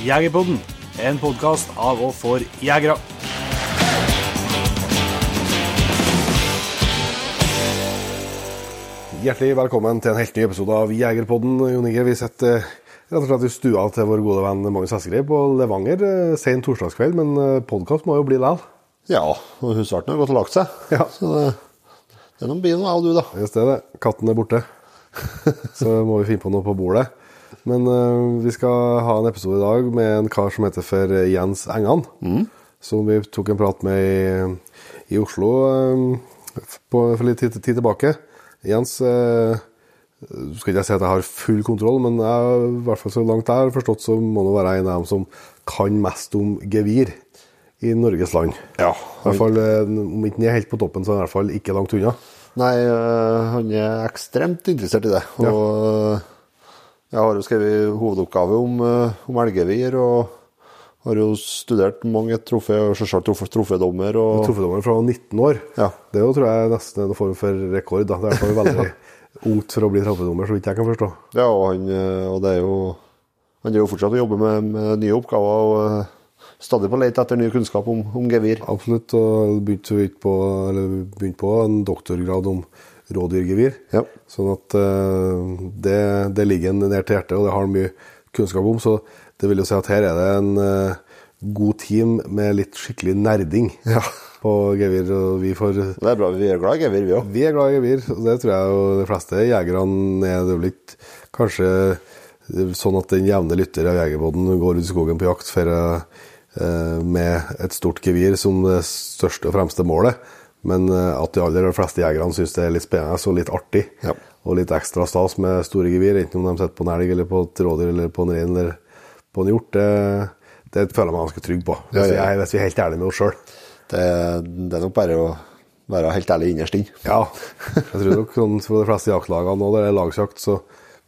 Jegerpodden, en podkast av og for jegere. Hjertelig velkommen til en helt ny episode av Jegerpodden. Jon Inge, vi sitter eh, rett og slett i stua til vår gode venn Magnus Hessegrei på Levanger eh, sen torsdagskveld, men podkast må jo bli likevel. Ja, og husarten har gått og lagt seg. Ja. Så det, det er noen bilen av du, da. Just det, det. Katten er borte. Så må vi finne på noe på bordet. Men uh, vi skal ha en episode i dag med en kar som heter for Jens Engan. Som vi tok en prat med i, i Oslo uh, på, for litt tid, tid tilbake. Jens uh, skal ikke jeg si at jeg har full kontroll, men jeg, i hvert fall så langt jeg har forstått, så må han være en av dem som kan mest om gevir i Norges land. Ja. I hvert fall, Om ikke han er helt på toppen, så er han i hvert fall ikke langt unna. Nei, han er ekstremt interessert i det. Og øh, jeg har jo skrevet hovedoppgave om, øh, om elgevir. og har jo studert mange trofé, og selvsagt trofédommer. Og, Trofédommer fra 19 år. Ja. Det er jo, tror jeg nesten en form for rekord. da. Det er jo veldig ungt for å bli trofédommer, så vidt jeg kan forstå. ja, og, han, øh, og det er jo Han er jo fortsatt å jobbe med, med nye oppgaver, og øh, stadig på leit etter ny kunnskap om, om gevir. Absolutt. Og begynte på, begynte på en doktorgrad om rådyrgevir. Ja. Sånn at eh, det, det ligger en nær til hjertet, og det har han mye kunnskap om. Så det vil jo si at her er det en eh, god team med litt skikkelig nerding Ja. på gevir. Og vi får Det er bra, vi er glad i gevir, vi òg. Vi er glad i gevir, og det tror jeg jo de fleste jegerne er. Det er ikke kanskje sånn at den jevne lytter av Jegerbåten går ut i skogen på jakt for, eh, med et stort gevir som det største og fremste målet, men eh, at de aller fleste jegerne syns det er litt spennende og litt artig. Ja. Og litt ekstra stas med store gevir, enten om de sitter på en elg eller på et rådyr eller på en rein eller på en hjort. Det, det føler jeg meg ganske trygg på, hvis, Ja, ja. Vi er helt ærlige med oss sjøl. Det, det er nok bare å være helt ærlig innerst inne. Ja, jeg tror nok sånn for de fleste jaktlagene nå, det er lagsjakt, så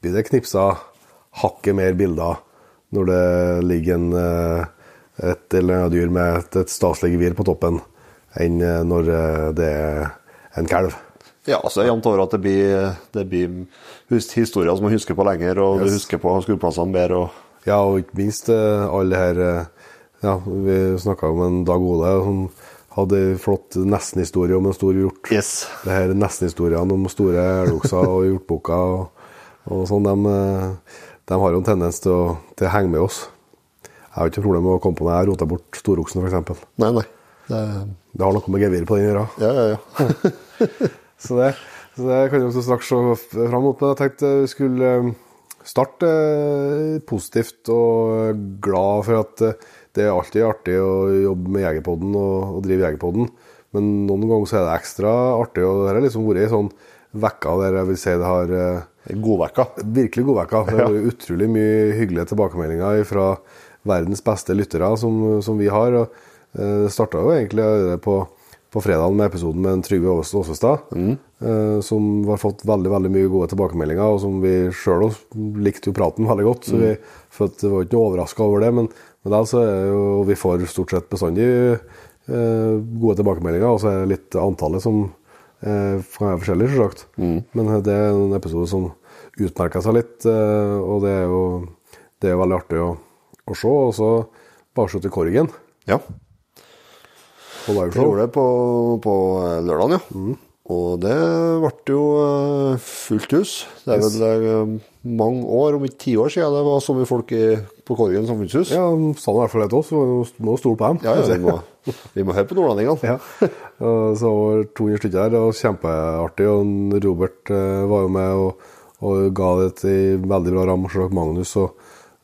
blir det knipsa hakket mer bilder når det ligger en, eh, et eller annet dyr med et, et staselig gevir på toppen, enn eh, når eh, det er en kalv. Ja, så er jevnt over at det blir, det blir historier som man husker på lenger, og du husker på skuddplassene bedre. Og, Ja, og ikke minst eh, alle her Ja, vi snakka om en Dag Ole som hadde flott nestenhistorie om en stor hjort. yes. Det her nestenhistoriene om store elgokser og hjortbukker og, og sånn, de, de har jo en tendens til å, til å henge med oss. Jeg har ikke noe problem med å komme på når jeg rota bort storoksen, f.eks. Nei, nei. Det, Det har noe med geviret på den å gjøre. ja, ja, ja. Så det, så det kan vi straks se fram mot. Men jeg tenkte vi skulle eh, starte eh, positivt og glad for at eh, det er alltid artig å jobbe med Jegerpodden og, og drive Jegerpodden. Men noen ganger så er det ekstra artig, og det har liksom vært ei sånn vekka der jeg vil si det har eh, Godvekka. virkelig god vekka. Det har vært utrolig mye hyggelige tilbakemeldinger fra verdens beste lyttere som, som vi har. Og, eh, det starta jo egentlig på, på fredagen med episoden med en Trygve Åsestad, Aasestad, eh, som har fått veldig veldig mye gode tilbakemeldinger, og som vi sjøl likte jo praten veldig godt. så vi følte var ikke noe overraska over det. Men, men da så er jo, vi får stort sett bestandig eh, gode tilbakemeldinger, og så er det litt antallet som eh, kan være forskjellig, selvsagt. Men det er en episode som utmerker seg litt, eh, og det er jo det er veldig artig å, å se. Og så bare til Korgen Ja. På liveshow. gjorde det på, på lørdagen, ja. Og det ble jo eh, fullt hus. Det er vel yes. mange år, om ikke tiår siden det var så mye folk i, på Korgen samfunnshus. Ja, de sa det i hvert fall til oss, så vi må stole på dem. Ja, ja, vi, må, vi må høre på nordlendingene. Ja. Så var det 200 stykker her, og kjempeartig. Og Robert eh, var jo med og, og ga det et veldig bra ramme, Magnus. Og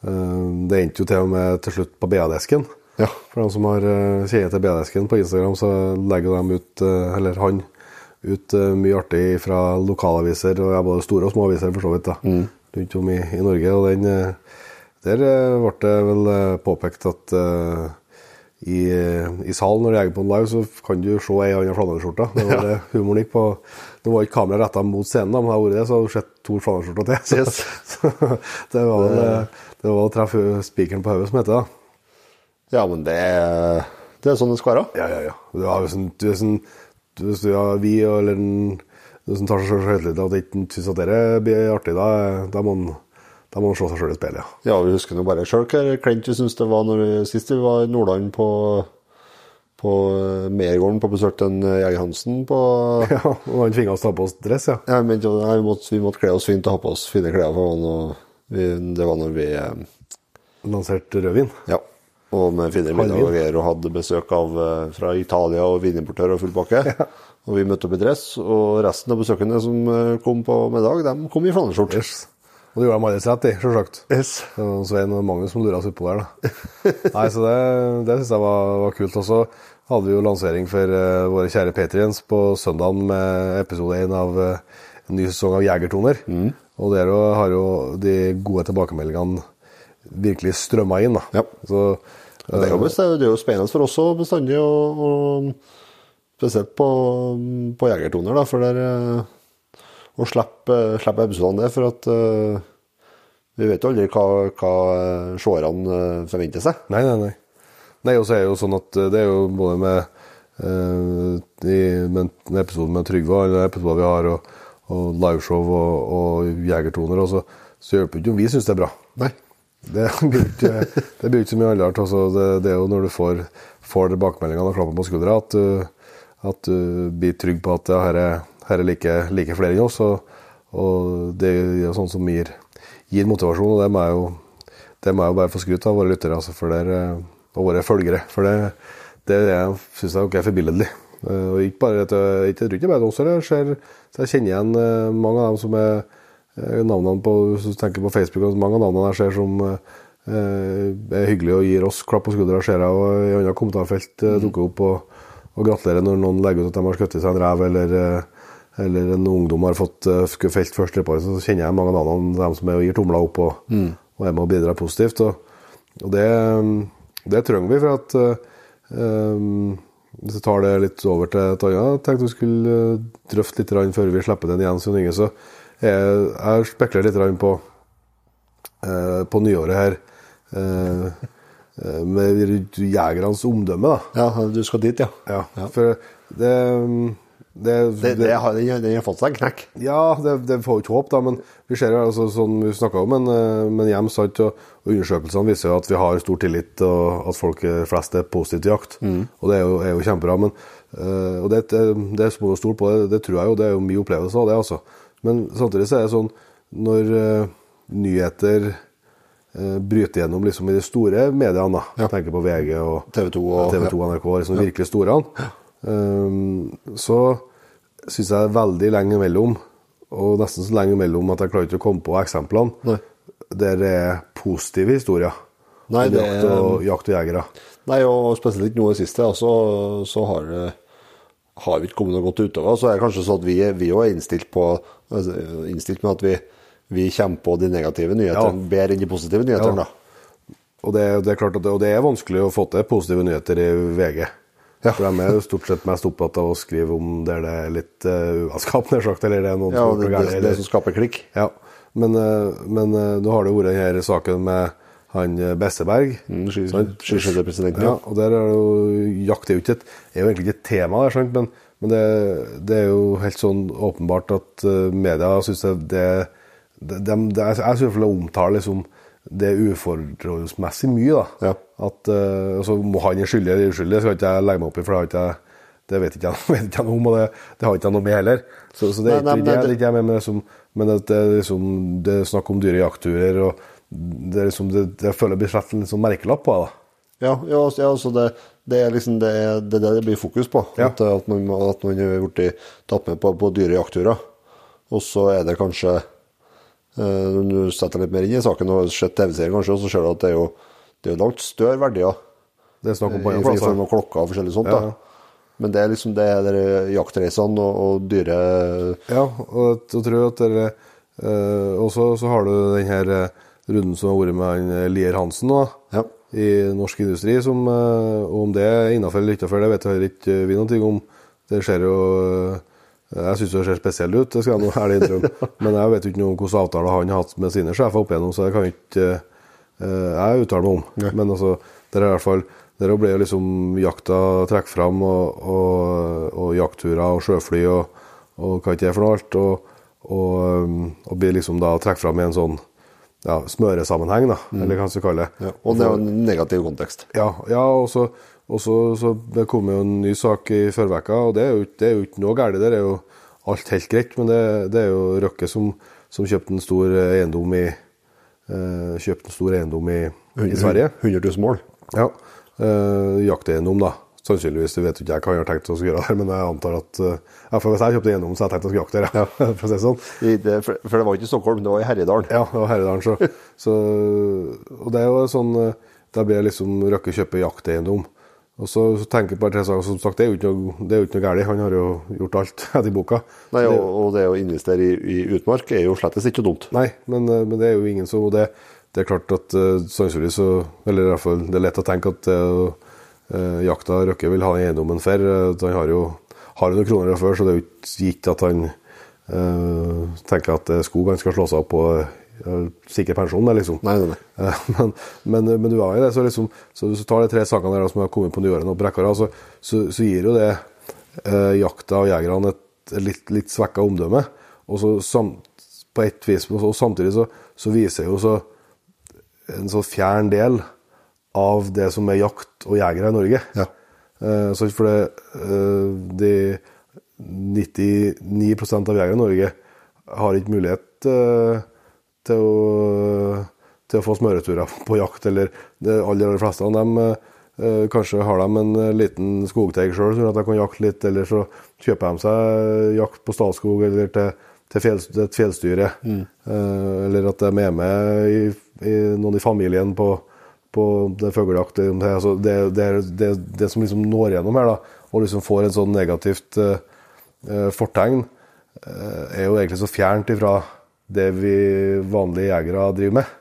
eh, det endte jo til og med til slutt på BA-desken. Ja. For de som har uh, kjenner til BA-desken på Instagram, så legger de ut, eh, eller han, ut eh, mye artig fra lokalaviser, og ja, både store og små aviser for så vidt, da, rundt om i, i Norge. Og den, eh, der eh, ble det vel eh, påpekt at uh, i, i salen når du jeger på en live, så kan du se ei anna flanellskjorte. Det var det humoren gikk på. Nå var ikke kameraet retta mot scenen, da, men hadde det vært det, så hadde du sett to flanellskjorter til. Så, Yes. så det var vel det, det var å treffe spikeren på hodet, som heter det. Ja, men det er, det er sånn det skal være. Ja, ja, ja. Du er sånn, du er sånn Hvis du har vi eller en, som tar seg selv høytidelig at ikke syns at det blir artig, da, da, må han, da må man se seg sjøl i speilet, ja. Ja, vi husker nå bare sjøl hvor kleint vi syns det var når vi, sist vi var i Nordland på på eh, Mergården på besøk til en eh, Jeger Hansen på ja og han tvinga oss til å ha på oss dress, ja. Ja, men vi, måtte, vi måtte kle oss fint og ha på oss fine klær. For det var noe, vi, det var når vi eh, Lansert rødvin. Ja. Og med fine middager og hadde besøk av eh, fra Italia og vinimportør og full pakke. Og vi møtte opp i dress, og resten av besøkende som eh, kom på middag, de kom i flanellskjorte. Yes. Og det gjorde de alles rett i, sjølsagt. Yes. Det var Svein og Magnus som lura oss utpå der, da. Nei, så det, det syns jeg var, var kult. Og så hadde vi jo lansering for uh, våre kjære Patriens på søndagen med episode én av uh, en ny sesong av Jegertoner. Og der har jo de gode tilbakemeldingene virkelig strømma inn, da. Ja. Så Det er jo, det er jo spennende for oss òg bestandig, og, og spesielt på, på jegertoner, da, for der eh, Å slippe, slippe episodene der, for at uh, vi vet jo aldri hva, hva eh, seerne forventer seg. Nei, nei, nei. Nei, og så er det jo sånn at det er jo både med, Uh, i, med en med Trygve, eller episoder vi har, og, og liveshow og, og jegertoner, og så, så hjelper det ikke om vi syns det er bra. Nei. Det blir ikke, det blir ikke så mye annet. Altså, det, det er jo når du får, får tilbakemeldingene og klappen på skuldra, at du, at du blir trygg på at ja, her er, her er like, like flere enn oss. Og, og det er sånn som gir, gir motivasjon, og det må jeg jo, må jeg jo bare få skryt av våre lyttere altså, der, og våre følgere. For det, det syns jeg er forbilledlig. Eh, Og ikke bare, jeg tror ikke det også, jeg, ser, jeg kjenner igjen eh, mange av dem som er navnene på, hvis du tenker på Facebook, og mange av navnene jeg ser som eh, er hyggelige og gir oss klapp på skuldra, ser jeg og i andre kommentarfelt eh, dukker opp og, og gratulerer når noen legger ut at de har skutt seg en rev, eller, eh, eller en ungdom har fått felt først repar. så kjenner jeg mange av navnene, de som er og gir tomler opp og, og er med og bidrar positivt. Og, og det, det trenger vi for at eh, um, hvis jeg tar det litt over til et annet, jeg tenkte vi skulle eh, drøfte litt før vi slipper den igjen, Jon Inge. Så jeg, jeg spekulerer litt på, eh, på nyåret her eh, eh, med jegernes omdømme, da. Ja, du skal dit, ja. Ja, For det, det, Det, det, har, det, har- fått seg en knekk. ja, det, det får vi ikke håpe, da, men vi ser jo altså, sånn vi snakka om, men, eh, men hjem, sant, og, og undersøkelsene viser jo at vi har stor tillit, og at folk eh, flest er positive til jakt. Og det er jo, er jo kjempebra. Men, eh, og det, det, det er stort på det, det tror jeg jo, det er jo mye opplevelse av det, altså. Men samtidig så er det sånn, når uh, nyheter uh, bryter gjennom liksom i de store mediene, da, jeg tenker på VG og TV 2 og- TV 2 NRK, liksom virkelig store, um, så syns jeg det er veldig lenge imellom, og nesten så lenge imellom at jeg klarer ikke å komme på eksemplene, Nei. der det er positive historier. Nei, det jakt, og, jakt og jegere. Nei, og spesielt ikke noe i det siste, altså, så har, det- har vi ikke kommet noe godt utover. Så er det kanskje sånn at vi, vi er innstilt på altså, innstilt med at vi, vi kommer på de negative nyhetene Ja. bedre enn de positive nyhetene. Ja. Og det, det det, og det er vanskelig å få til positive nyheter i VG. Ja. For de er jo stort sett mest opptatt av å skrive om der det er litt uh, uaskap, nær sagt, eller det er noen Ja, som det, gjort det, det som skaper klikk. Ja, men, uh, men uh, nå har det vært denne saken med han eh, Besseberg. Mm, sky- skiskytterpresidenten, ja. Og der er det jo jakt er jo ikke et, er jo egentlig ikke et tema der, men, men det, det er jo helt sånn åpenbart at eh, media syns det, det, det, de, det Jeg syns fall det omtaler liksom det uforholdsmessig mye, da. Ja. At uh, altså, må han er skyldig eller uskyldig, skal ikke jeg legge meg opp i, for det ikke det vet ikke jeg, vet ikke noe om, og det, det har ikke jeg noe med heller. Så, så det er ikke det, jeg med, men, liksom, men det, det, liksom, det er snakk om dyre jaktturer, og det liksom, det, det føler jeg blir slett en sånn merkelapp på det. Ja, ja, altså, ja altså det, det er liksom det, det det blir fokus på. Ja. At, at man, at man er blitt tatt med på, på dyre jaktturer. Og så er det kanskje eh, Når du setter litt mer inn i saken og har sett TV-serien, kanskje, så ser du at det er jo, det er langt større verdier. Det er snakk om på I form av klokker og forskjellig sånt. Ja, da. Men det er liksom det er jaktreisene og, og dyre Ja, og jeg tror at dere eh, Og så har du den her runden som har vært med han eh, Lier Hansen da. Ja. I norsk industri, som, eh, om det er innafor eller utenfor, det vet jeg heller ikke vi noe om. Det ser jo eh, Jeg syns det ser spesielt ut, det skal jeg nå ærlig innrømme. Men jeg vet ikke noe om hvilke avtaler han har hatt med sine sjefer opp igjennom, så det kan ikke eh, jeg uttale meg om. Nei. Men altså, det er i hvert fall der ble liksom jakta trukket fram, og, og, og jaktturer og sjøfly og, og hva ikke det er for noe alt. Og, og, og blir liksom da trukket fram i en sånn ja, smøresammenheng, da, eller hva man skal kalle det. Ja, og det er jo en negativ kontekst. Ja, ja og så, så, så det kom jo en ny sak i forrige uke, og det er, jo, det er jo ikke noe galt. Der er jo alt helt greit, men det, det er jo Røkke som, som kjøpte en stor eiendom i eh, Kjøpte en stor eiendom i, i Sverige. 100 000 mål. Ja. Eh, jakteiendom, da. Sannsynligvis. Det vet ikke jeg hva han har tenkt å gjøre der, men jeg antar at eh, for Hvis jeg kjøpte eiendom, så hadde jeg tenkt å jakte der, ja. for å si det sånn. I det, for, for det var ikke i Stockholm, det var i Herjedalen. Ja, det var Herredalen, så, så Og det er jo sånn eh, Da blir liksom Røkke kjøpe jakteiendom. Og så, så tenker jeg på tre saker, som sagt, det er jo ikke noe, det er noe galt. Han har jo gjort alt etter boka. Nei, og, og det å investere i, i utmark er jo slettes ikke dumt. Nei, men, eh, men det er jo ingen som det, det er klart at sannsynligvis så Eller i hvert fall det er lett å tenke at det uh, jakta Røkke vil ha den eiendommen for. Uh, han har jo har noen kroner fra før, så det er jo ikke gitt at han uh, tenker at det er skog han skal slå seg opp på sikre pensjonen, pensjon, liksom. Nei, nei, nei. Eh, Men, men, men du er jo det, så, liksom, så hvis du tar de tre sakene der som har kommet på nyåret nå på Brekkara, så, så, så gir jo det eh, jakta og jegerne et, litt, litt svekka omdømme. Og så samt, på et vis, og samtidig så, så viser jo så en så fjern del av det som er jakt og jegere i Norge. Ja. Eh, så for det, eh, de 99 av jegere i Norge har ikke mulighet eh, til å, til å få smøreturer på jakt, eller de aller, aller fleste av dem kanskje har de en liten skogteig sjøl, sånn at de kan jakte litt, eller så kjøper de seg jakt på Statskog eller til, til, fjell, til et fjellstyre. Mm. eller at de er med i, i noen i familien på, på det fugleaktige altså, det, det, det, det som liksom når gjennom her, da, og liksom får en sånn negativt eh, fortegn, uh, er jo egentlig så fjernt ifra det vi vanlige jegere driver med.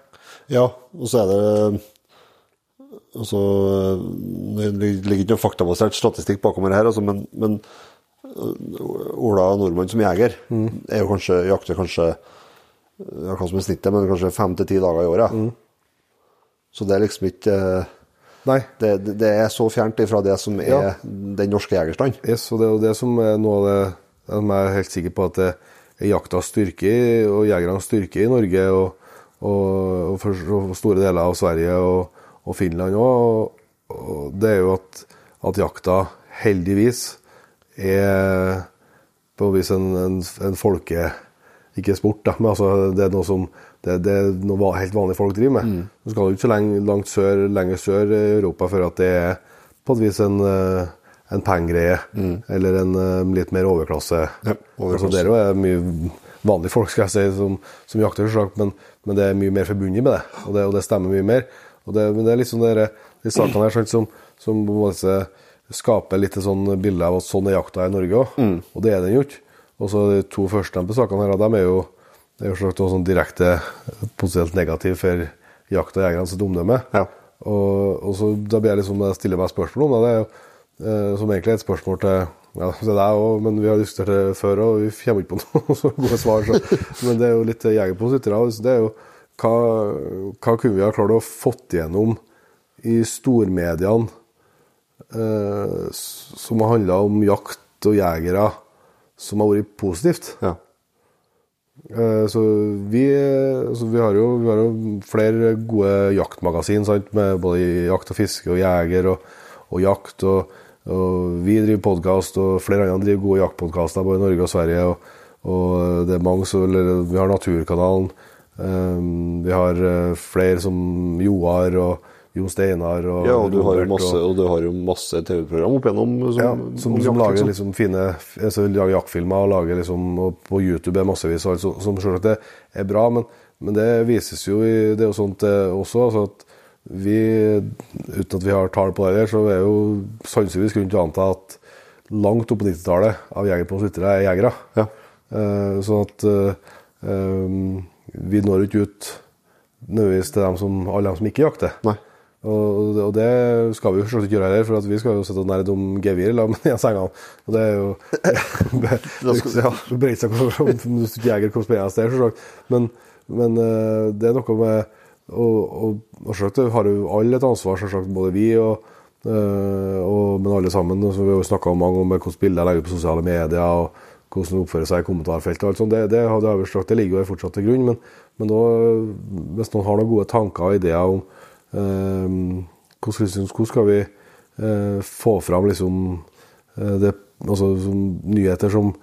Ja, og så er det altså, Det ligger ikke noe faktabasert statistikk bakom det her, altså, men, men Ola Nordmann som jeger er jo kanskje, jakter kanskje ja, hva som er snittet, men kanskje fem til ti dager i året. Så det er liksom ikke øh, Nei. det, det- er så fjernt ifra det som er Ja. den norske jegerstand. Yes, og det er jo det som er noe av det som jeg er helt sikker på at det er jaktas styrke og jegernes styrke i Norge og, og, og for og store deler av Sverige og, Finland òg. Det er jo at, at jakta heldigvis er på en vis en, en, en folke... Ikke sport, da, men altså, det er noe som det, det er noe helt vanlige folk driver med. Du skal jo ikke så lenge, langt sør, lenger sør i Europa før at det er på et vis en, eh, en pengegreie, eller en eh, litt mer overklasse. Ja, overklasse. Altså, det er jo mye vanlige folk skal jeg si, som, som jakter, selvsagt, men, men det er mye mer forbundet med det, og det, og det stemmer mye mer. Og det, men det er liksom dere, de sakene her sant, som, som måte skaper litt sånn bilde av at sånn er jakta i Norge òg, og det er den jo ikke. Og så de to førstnevnte sakene her, de er jo, det er jo selvsagt også sånn direkte potensielt negativ for jakta og jegernes omdømme. Ja. Og, og så da blir jeg liksom, jeg stiller meg spørsmål om det. Det er jo eh, som egentlig er et spørsmål til ja, det deg òg, men vi har diskutert det før, og vi kommer ikke på noe så gode svar. Så. Men det er jo litt jegerpositere. så Det er jo hva, hva kunne vi ha klart å fått igjennom i stormediene eh, som har handla om jakt og jegere, som har vært positivt? Ja. Eh, Så vi, altså vi, har jo, vi har jo flere gode jaktmagasin, sant? med både jakt og fiske og jeger og, og jakt. Og, og vi driver podkast, og flere andre driver gode jaktpodkaster både i Norge og Sverige. Og, og det er mange som Vi har Naturkanalen. eh, vi har eh, flere som Joar og Jon Steinar og ja, og du har jo masse, og- og du har jo masse TV-program opp igjennom som, ja, som, om som lager liksom. liksom fine altså, lager jaktfilmer og lager liksom og på YouTube er massevis altså, som selvsagt det er bra, men, men det vises jo i Det og sånt eh, også altså at vi, uten at vi har tall på det, her, så er jo sannsynligvis grunn til å anta at langt opp på 90-tallet av jegere på lyttere er jegere. Ja. Uh, sånn at uh, um, vi når ikke ut nødvendigvis til dem som, alle dem som ikke jakter. Nei. Og, og det skal vi jo slett ikke gjøre heller, for at vi skal jo sitte og nerde om gevir sammen med de sengene. Og det er jo. Det breier seg om du ikke jeger hvor spennende er, selvsagt. Men, men eh, det er noe med Og, og, og har jo alle et ansvar, selvsagt, både vi og, eh, og Men alle sammen. Og så vi har jo snakka om mange om hvordan bilder jeg legger på sosiale medier. og hvordan de oppfører seg i kommentarfeltet. og alt sånt. Det, det, det, det ligger jo fortsatt til grunn. Men, men da, hvis noen har noen gode tanker og ideer om hvordan, hvordan skal vi eh, få fram liksom, eh, det, altså, som nyheter som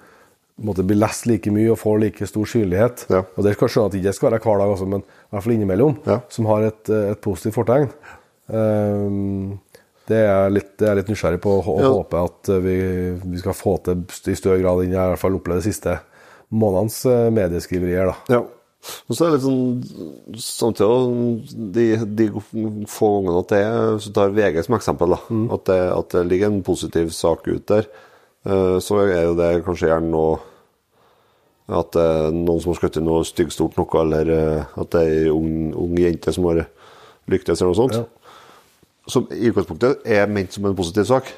måtte bli lest like mye og får like stor synlighet. Ja. Og det skal skjønne at det ikke skal være hver dag, også, men i hvert fall innimellom, Ja. som har et, eh, et positivt fortegn. Um, det er jeg litt, litt nysgjerrig på og Ja. håper at eh, vi, vi skal få til i større grad enn jeg i hvert fall opplevde de siste månedenes eh, medieskriverier. da. Ja. Og så er det litt sånn Samtidig de, de få gangene at det Hvis du tar VG som eksempel, da, at, det, at det ligger en positiv sak ut der, eh, så er jo det kanskje gjerne noe At det er noen som har skutt inn noe styggstort noe, eller eh, at det er ei ung, ung jente som har lyktes, eller noe sånt. Ja. Som i utgangspunktet er ment som en positiv sak.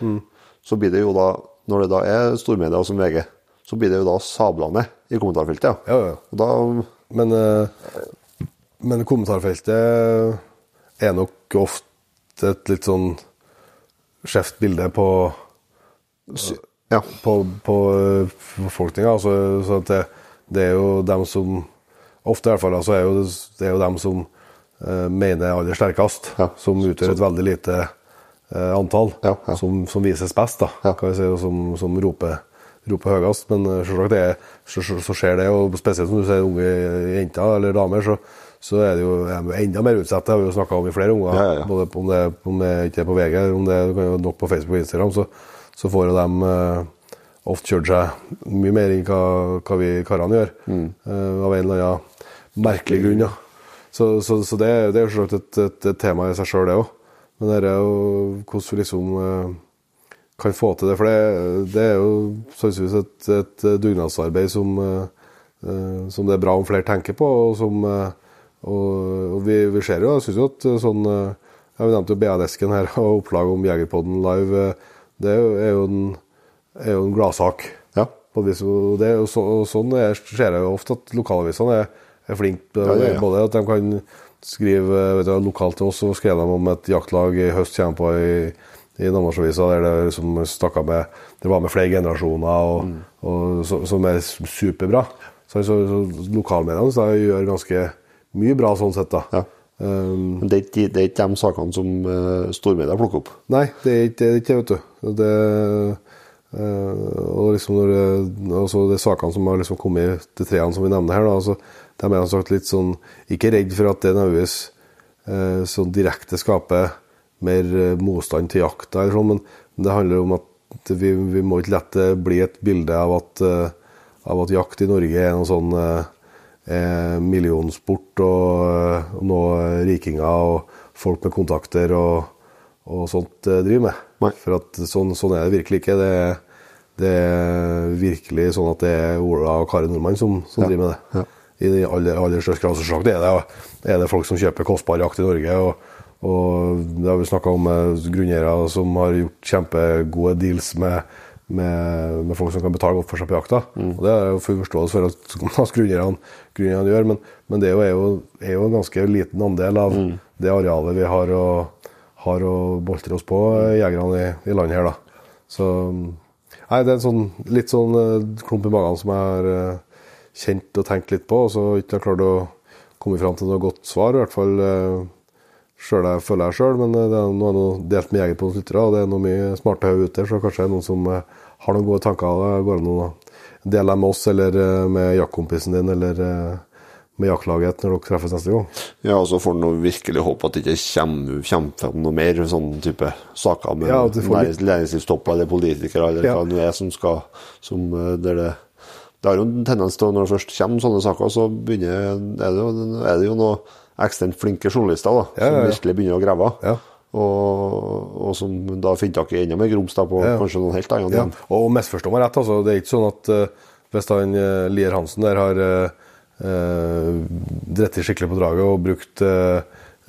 Så blir det jo da, når det da er stormedia som VG, så blir det jo da sabla ned i kommentarfeltet. Ja, ja. Og da Men, eh, men kommentarfeltet er nok ofte et litt sånn skjevt bilde på Ja. på, på eh, befolkninga. Altså, så at det, det er jo dem som Ofte i hvert fall altså, er jo, det er jo dem som eh, mener aller sterkest, Ja. som utgjør et veldig lite eh, antall, Ja. Som, som vises best, da, kan vi si, og som, som roper, roper høyest. Men eh, selvsagt det er, så, så, så skjer det, og spesielt som du sier unge jenter eller damer, så, så er det jo er enda mer utsatt. Det har vi jo snakka om i flere unger. Ja, ja. Både om det, om det ikke er på VG, eller om det er nok på Facebook og Instagram, så, så får jo de uh, ofte kjørt seg mye mer enn hva, hva vi karene gjør. Mm. Uh, av en eller annen merkelig grunn. Ja. Så, så, så det, det er jo selvsagt et, et, et tema i seg sjøl, det òg. Men det er jo hvordan vi liksom eh, kan få til det. For det, det er jo sannsynligvis et, et dugnadsarbeid som, eh, eh, som det er bra om flere tenker på. Og, som, eh, og, vi, vi ser jo, jeg syns jo at sånn Jeg nevnte jo BA-desken her og opplag om Jegerpodden live. Det er jo, er jo en, er jo en gladsak. Ja. Vis, og det, og, så, og sånn er, ser jeg jo ofte at lokalavisene er, er flinke. Ja, ja, ja. Både at de kan skrive vet du, lokalt til oss, og skrev de om et jaktlag i høst kommer på i, i Namdalsavisa der det liksom snakket med Det var med flere generasjoner, og, Mm. og, og, som er superbra. Så, så, så lokalmediene så gjør ganske mye bra sånn sett, da. Ja. Um, det er ikke, det er ikke de sakene som uh, stormedia plukker opp. Nei, det er ikke det, er ikke, vet du. Det, uh, og liksom når det, altså de sakene som har liksom kommet, de treene som vi nevner her, da, altså, de er sagt litt sånn Ikke redd for at det nødvendigvis uh, sånn direkte skaper mer eh, motstand til jakta, eller sånn, men det handler om at vi, vi må ikke la det bli et bilde av at, eh, av at jakt i Norge er noe sånn eh, eh, millionsport og, og noe rikinger og folk med kontakter og, og sånt driver med. Nei. For at sånn, sånn er det virkelig ikke. Det, er- det er virkelig sånn at det er Ola og Kari Nordmann som, som Ja. driver med det. Ja. I aller, aller største grad. Selvsagt er det, er det folk som kjøper kostbar jakt i Norge. og og det har vi snakka om grunneiere som har gjort kjempegode deals med, med, med folk som kan betale godt for seg på jakta. Og Det er jo full forståelse for at, grunneierne gjør, men, men det er jo, er, jo, en ganske liten andel av det arealet vi har å, har å boltre oss på, jegerne i, i landet her. da. Så Nei, det er en sånn, litt sånn eh, klump i magen som jeg har eh, kjent og tenkt litt på, og så ikke har klart å komme fram til noe godt svar. I hvert fall selv jeg føler jeg sjøl, men eh, det er noe, noe delt med jeger på noen lyttere, og det er noe mye smarte hoder ute, så kanskje det er noen som eh, har noen gode tanker. Det går an å dele dem med oss, eller eh, med jaktkompisen din, eller med jaktlaget når dere treffes neste gang. Ja, og så får en virkelig håpe at det ikke kommer, kommer frem noe mer sånn type saker med Ja, næringslivstopper eller politikere eller Ja. hva det er som skal som, det der det, det har jo en tendens til, når det først kommer sånne saker, så begynner, er, det jo, er det jo noen ekstremt flinke journalister da, Ja, som virkelig begynner å grave. Ja. Og, og som da finner tak i enda mer grums på Ja. kanskje noen helt annet. Ja, igjen. og misforstå meg rett, altså. Det er ikke sånn at uh, hvis han uh, Lier Hansen der har uh, dritt skikkelig på draget og brukt uh,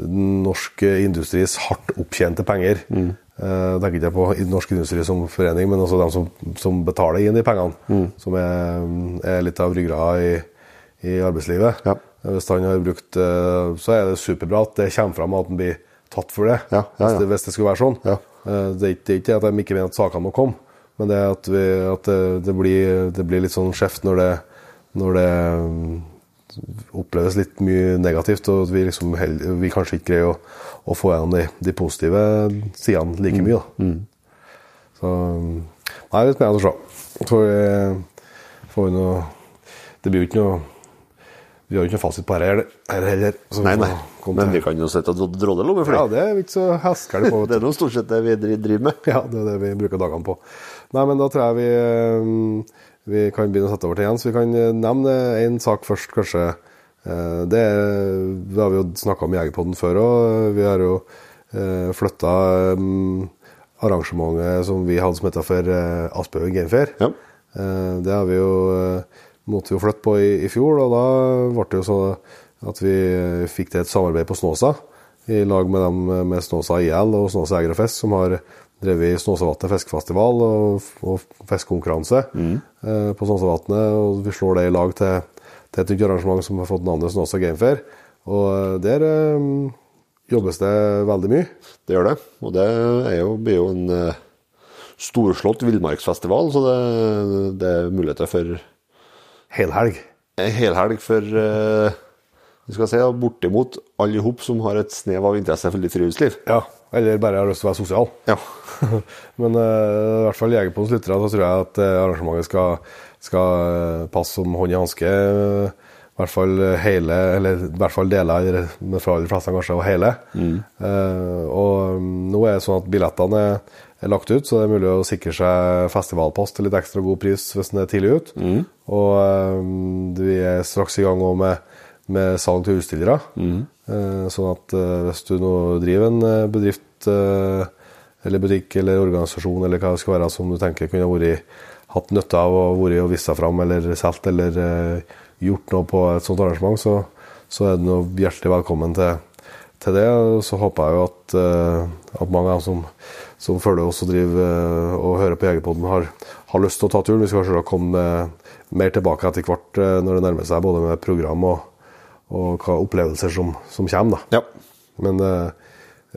norsk industris hardt opptjente penger Mm. uh, tenker ikke jeg på norsk industri som forening, men også dem som, som betaler inn de pengene. Mm. Som er, er litt av ryggrada i, i arbeidslivet. Ja. Hvis han har brukt eh, Så er det superbra at det kommer fram at han blir tatt for det. Ja, ja, ja. Hvis, det hvis det skulle være sånn. Ja. Eh, Det er ikke, det er at de ikke mener at sakene må komme, Men det at, vi, at det, det, blir, det, blir, litt sånn skjevt når det, når det mm, oppleves litt mye negativt, og vi, liksom, vi kanskje ikke greier å, å få gjennom de, de, positive sidene like mye. Da. Mm. Så Nei, vi spennende å se. Så får vi noe Det blir jo ikke noe vi har jo ikke noe fasit på dette heller. Nei, nei. Men vi kan jo sitte og drodle litt med Ja, det er ikke så heskelig på. det er noe stort sett det vi driver med. Ja, det er det vi bruker dagene på. Nei, men da tror jeg vi, eh, vi kan begynne å sette over til Jens. Vi kan eh, nevne én sak først, kanskje. Eh, det, det har vi jo snakka om i Jegerpodden før òg. Vi har jo flytta arrangementet som vi hadde som heter for Aspehaugen Gamefair. Ja. Det har vi jo måtte vi jo flytte på i, i, fjor, og da ble det jo sånn at vi fikk til et samarbeid på Snåsa. I lag med dem med Snåsa IL og Snåsa Eger og Fisk, som har drevet Snåsavatnet fiskefestival og, og fiskekonkurranse mm. eh, på Snåsavatnet. Og vi slår det i lag til, til et nytt arrangement som har fått navnet Snåsa Gamefair. Og eh, der eh, jobbes det veldig mye. Det gjør det. Og det jo, blir jo en eh, storslått villmarksfestival, så det, det er muligheter for helhelg. Helhelg for uh, vi skal si, bortimot alle hop som har et snev av interesse for litt friluftsliv. Ja, eller bare har lyst til å være sosial. Ja. Men uh, i hvert fall Jegerpodens lyttere, så tror jeg at uh, arrangementet skal, skal passe som hånd i hanske. I hvert fall hele, eller i hvert fall deler, fra de fleste kanskje, og hele. Mm. og um, nå er det sånn at billettene er lagt ut, så det er mulig å sikre seg festivalpass til litt ekstra god pris hvis den er tidlig ut. Mm. Og um, vi er straks i gang med, med salg til utstillere. Mm. Uh, sånn at uh, hvis du nå driver en uh, bedrift eller butikk eller organisasjon eller hva det skal være som du tenker kunne vært, hatt nytte av å være og vist seg fram eller solgt eller gjort noe på et sånt arrangement, så, så er du hjertelig velkommen til, til det. Så håper jeg jo at, at mange av dem som som følger oss og driver eh, og hører på Jegerpodden, har, har, lyst til å ta turen. Vi skal kanskje komme mer tilbake etter hvert eh, når det nærmer seg, både med program og, og hva opplevelser som, som kommer. Da. Ja. Men eh,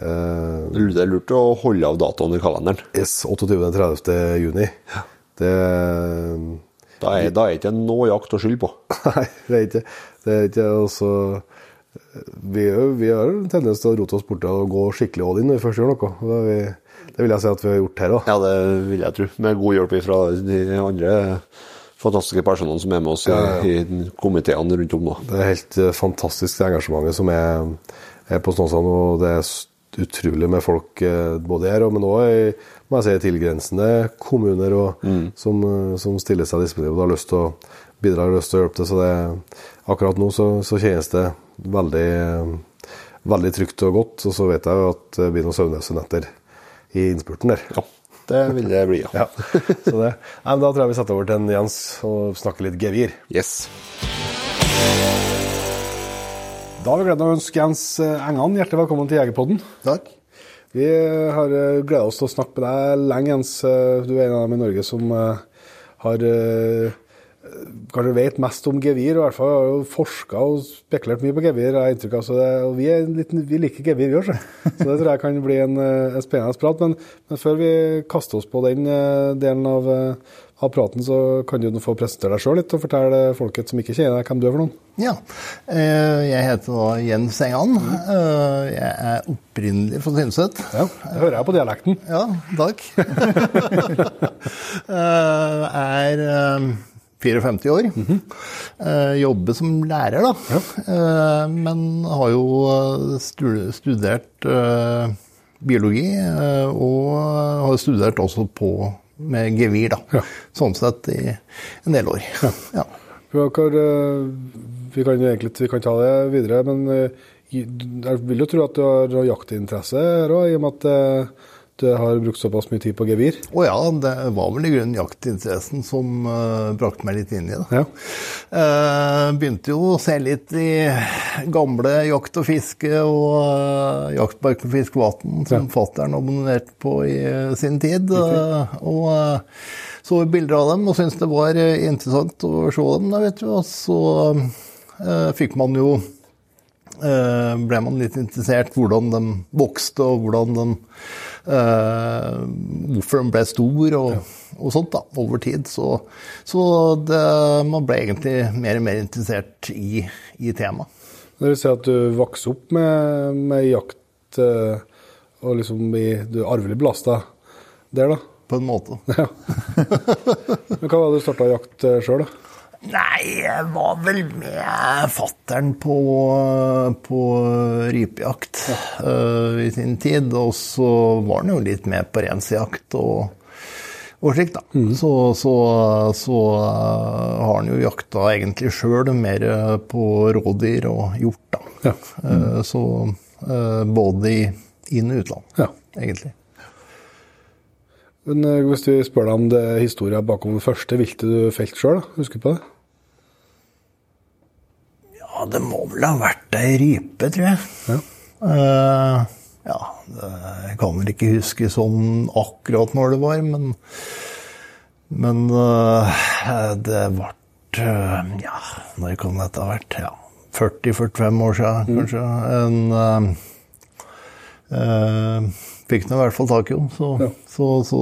Det er lurt å holde av datoen i kalenderen. Yes, 28.-30. juni. Ja. Det da er, da er ikke noe jakt å skylde på. Nei, det er ikke det. Er ikke også, vi, vi, har en tendens til å rote oss bort og gå skikkelig all in når vi først gjør noe. Da er vi det vil jeg si at vi har gjort her òg. Ja, det vil jeg tro. Med god hjelp fra de andre fantastiske personene som er med oss ja, ja. i komiteene rundt om nå. Det er helt eh, fantastisk det engasjementet som er, er på Snåsand. Og det er utrolig med folk eh, både her og men òg i må jeg si, tilgrensende kommuner og, mm. som, eh, som, stiller seg disponible og har lyst til å bidra og lyst til å hjelpe til. Så det, akkurat nå så, så kjennes det veldig, veldig trygt og godt. Og så vet jeg jo at det blir noen søvnløse netter i innspurten der. Ja, det vil det bli, ja. ja. Så det, nei, da tror jeg vi setter over til Jens og snakker litt gevir. Yes. Da har vi gleden av å ønske Jens Engan hjertelig velkommen til Jegerpodden. Takk. Vi har eh, gleda oss til å snakke med deg lenge, Jens. Eh, du er en av dem i Norge som eh, har kanskje vet mest om gevir, og i hvert fall har jo forska og spekulert mye på gevir. jeg inntrykk av, det, og vi, litt, vi, liker gevir, vi òg, så det tror jeg kan bli en, eh, en spennende prat. Men, men, før vi kaster oss på den uh, delen av, uh, av, praten, så kan du få presentere deg sjøl litt og fortelle folket som ikke kjenner deg, hvem du er for noen. Ja, jeg heter da Jens Engan. Jeg er opprinnelig fra Tynset. Ja, det hører jeg på dialekten. Ja, takk. er 54 år. Mm -hmm. eh, jobber som lærer, da. Ja. Eh, men har jo eh, studert biologi, og har studert også på med gevir, da. Ja. Sånn sett i en del år. Ja. vi, kan egentlig, vi kan ta det videre, men jeg vil jo tro at du har jaktinteresse her òg, i og med at du har brukt såpass mye tid på gevir? Å oh ja, det var vel i grunnen jaktinteressen som uh, brakte meg litt inn i det. Ja. Uh, begynte jo å se litt i gamle Jakt og fiske og uh, og fiskevatn, som ja. fattern abonnerte på i sin tid. og så bilder av dem og syntes det var interessant å se dem. Da, vet du. Og så fikk man jo eh, ble man litt interessert hvordan de vokste, og hvordan de eh, Hvorfor den ble stor, og, og sånt, da, over tid. Så, så det, man ble egentlig mer og mer interessert i, i temaet. Det vil si at du vokste opp med, med jakt eh, og liksom i, du er arvelig belasta der, da? På en måte. Ja. Men hva var det du starta jakt sjøl, da? Nei, jeg var vel med fattern på, på rypejakt uh, i sin tid. Og så var han jo litt med på reinsjakt og, og slikt, da. Mm. Så, så, så uh, har han jo jakta egentlig sjøl, mer på rådyr og hjort, da. Ja. Mm. Uh, så både i inn- og utland, ja. egentlig. Men eh, Hvis vi spør deg om det er historien bakom det første viltet du felte sjøl, husker du på det? Ja, det må vel ha vært ei rype, tror jeg. Ja. Uh, ja, jeg kan vel ikke huske sånn akkurat når det var, men Men uh, det ble uh, Ja, når kan dette ha vært? Ja, 40-45 år siden, mm. kanskje. En Uh, fikk nå i hvert fall tak i henne. Så, ja. så, så,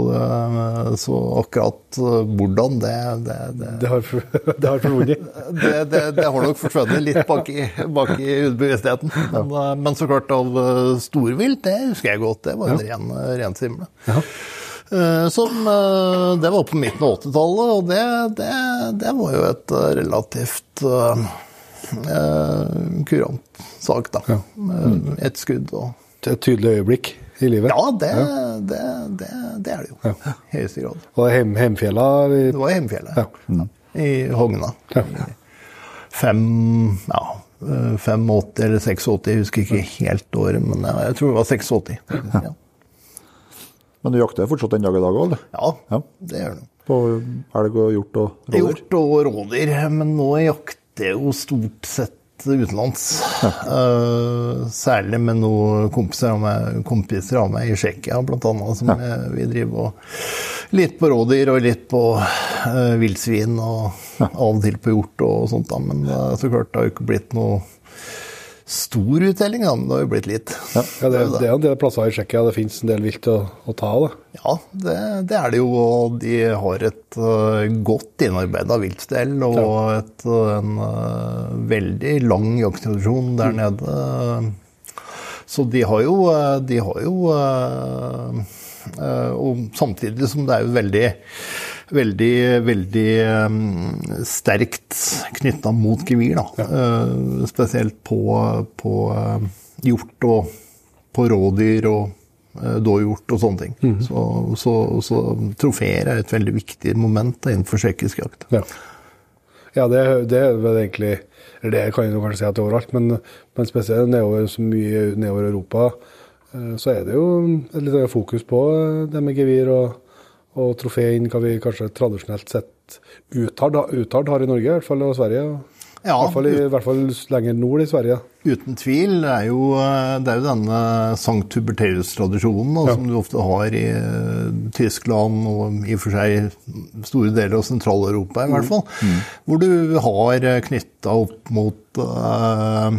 så, akkurat eh, hvordan, det Det, det, det har, det har forsvunnet? det, det, har nok forsvunnet litt bak i, bak i bevisstheten. Men, ja. men, så klart, av storvilt, det husker jeg godt. Det var en ja. ren, ren simle. Ja. Som, det var på midten av 80-tallet, og det, det, var jo et relativt kurant sak, da. Ja. Mm. Et skudd og et tydelig øyeblikk i livet? Ja, det, ja. det, det, det er det jo. Ja. I høyeste grad. Og hem, Hemfjella? I... Det var Hjemfjellet, Ja. I Hogna. Ja. Fem, ja, 85 eller 86, jeg husker ikke helt året, men jeg tror det var 86. Ja. Men du jakter fortsatt den dag i dag òg, eller? Ja, ja, det gjør du. På elg og hjort og rådyr? Hjort og rådyr, men nå jakter jeg jo stort sett utenlands. Uh, særlig med noen kompiser av meg, kompiser av meg i Tsjekkia, bl.a. Som ja. vi driver og Litt på rådyr og litt på uh, villsvin, og ja. av og til på hjort og sånt. Da. Men uh, så klart, det har jo ikke blitt noe stor uttelling, da, men det har jo blitt litt. Ja, ja det, det, er en del plasser i Tsjekkia det finnes en del vilt å, å ta av? Ja, det, det, er det jo. Og de har et uh, godt innarbeida viltstell og ja. et, uh, en uh, veldig lang jakttradisjon der mm. nede. Så de har jo, de har jo Og samtidig som det er jo veldig veldig, veldig um, sterkt knytta mot gevir. Ja. Uh, spesielt på, på uh, hjort og på rådyr og uh, dåhjort og sånne ting. Mm. Så, så, så, trofeer er et veldig viktig moment innenfor tsjekkisk jakt. Ja, ja det, det, er vel egentlig eller Det kan jo kanskje si at det er overalt, men, men spesielt nedover, så mye nedover Europa så er det jo et litt fokus på det med gevir og og trofé kan hva vi kanskje tradisjonelt sett uttalt har i Norge, i hvert fall og Sverige. Ja, I, hvert fall, I hvert fall lenger nord i Sverige. Uten tvil. Det er jo, det er jo denne Sankt Huberterius-tradisjonen ja. som du ofte har i uh, Tyskland og i og for seg store deler av Sentral-Europa, i hvert fall. Mm. Mm. Hvor du har knytta opp mot uh,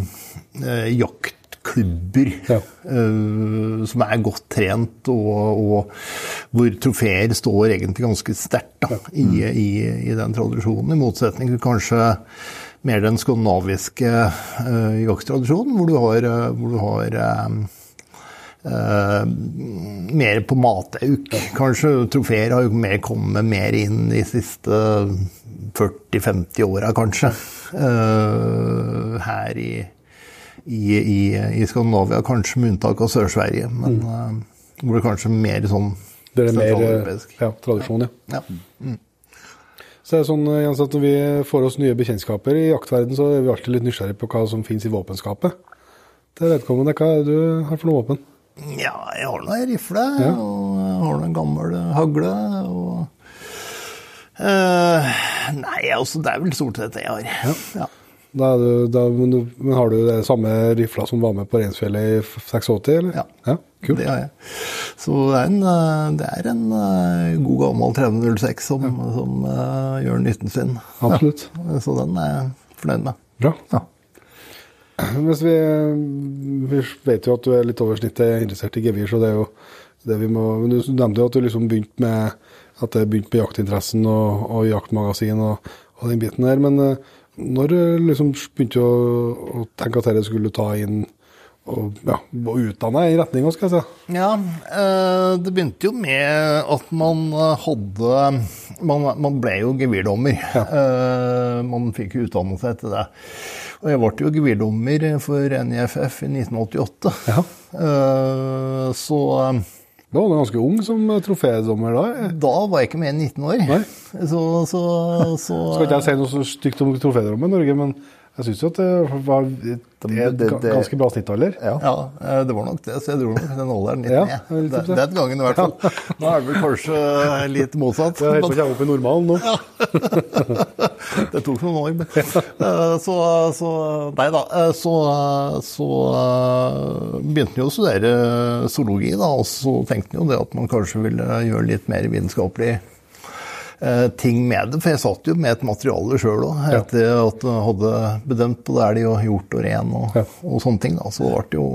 jakt klubber ja. uh, som er godt trent, og, og, hvor trofeer står egentlig ganske sterkt ja. mm. i, i, i, den tradisjonen. I motsetning til kanskje mer den skandinaviske uh, jakttradisjonen, hvor du har, uh, hvor du har Uh, mer på matauk, kanskje. Trofeer har jo mer kommet mer inn de siste 40-50 åra, kanskje. Uh, her i, i, i, i Skandinavia, kanskje med unntak av Sør-Sverige. Men mm. uh, hvor det kanskje er mer sånn Det er mer ja, tradisjon, ja. ja. Mm. Så det er sånn, eh, Jens, at Når vi får oss nye bekjentskaper i jaktverden, så er vi alltid litt nysgjerrig på hva som finnes i våpenskapet. Det vedkommende, Hva er det du har for noe våpen? Ja, jeg har nå ei rifle, ja. og jeg har nå en gammel hagle. og... Uh, nei, altså, det er vel stort sett det jeg har. Ja. ja. Da, da, men, men, har du det samme rifla som var med på Reinsfjellet i 86, eller? Ja, ja kult. det har jeg. Så det er en, eh, det er en eh, god gammel 306 som, ja. som uh, gjør nytten sin. Absolutt. Ja, så den er jeg fornøyd med. Bra. Ja. Hvis vi, vi vet jo at du er litt over snittet interessert i gevir, så det er jo det vi må du nevnte jo at du liksom begynte med at det begynte med jaktinteressen og, og jaktmagasin og, og, den biten der. Men uh, når liksom begynte å, å tenke at dette skulle ta inn og, ja, og utdanne i retninga, skal jeg si? Ja, eh, det begynte jo med at man hadde Man, man ble jo gevirdommer. Ja. Eh, man fikk jo utdanne seg etter det. Og jeg ble jo gevirdommer for NIFF i 1988. Ja. Eh, så da var du ganske ung som trofédommer da? Da var jeg ikke mer enn 19 år. Nei. Så, så, så, Skal ikke jeg si noe så stygt om trofédommer i Norge, men jeg syns jo at det var et ganske bra snittalder. Ja. ja. Eh, det var nok det, så jeg dro nok den alderen litt ja, ned. Det, den gangen i hvert fall. Nå er det vel kanskje litt motsatt. Jeg holder på å opp i normalen nå. Ja. det tok noen år. Men. Eh, så, så Nei da. Eh, så, så begynte han jo å studere zoologi, da, og så tenkte han jo det at man kanskje ville gjøre litt mer vitenskapelig ting med det. For jeg satt jo med et materiale sjøl òg, etter at jeg hadde bedømt på det er det jo gjort og ren og, og sånne ting. Da. Så, det jo,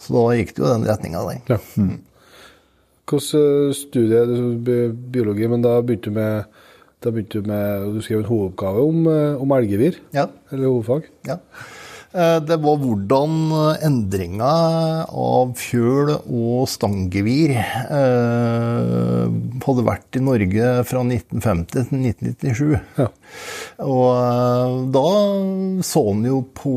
så, da gikk det jo den retninga der. Ja. Mm. Hvilken eh, studie biologi, men da begynte du med da begynte du med Du skrev en hovedoppgave om, eh, om elgevir? Ja. Eller hovedfag? Ja. Eh, det var hvordan endringa av fjøl og stanggevir eh, hadde vært i Norge fra 1950 til 1997. Ja. Og eh, da så en jo på,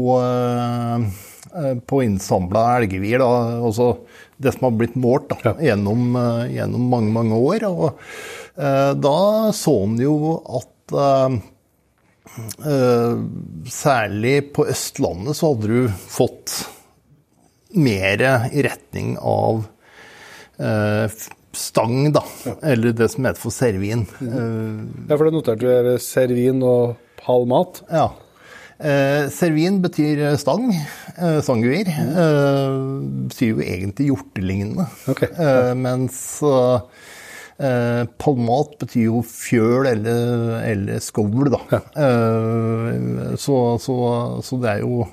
på innsamla elgevir, altså det som har blitt målt da, ja. gjennom, gjennom, mange, mange år. Og da så en jo at Eh, særlig på Østlandet så hadde du fått mer i retning av eh, stang, da. Eller det som heter for servin. ja, for det noterte du er servin og palmat? Ja. Eh, servin betyr stang. Eh, stanggevir. Eh, betyr jo egentlig hjortelignende. Okay. Eh, mens Eh, palmat betyr jo fjøl eller, eller skovl, da. Ja. Eh, så, så, så, det er jo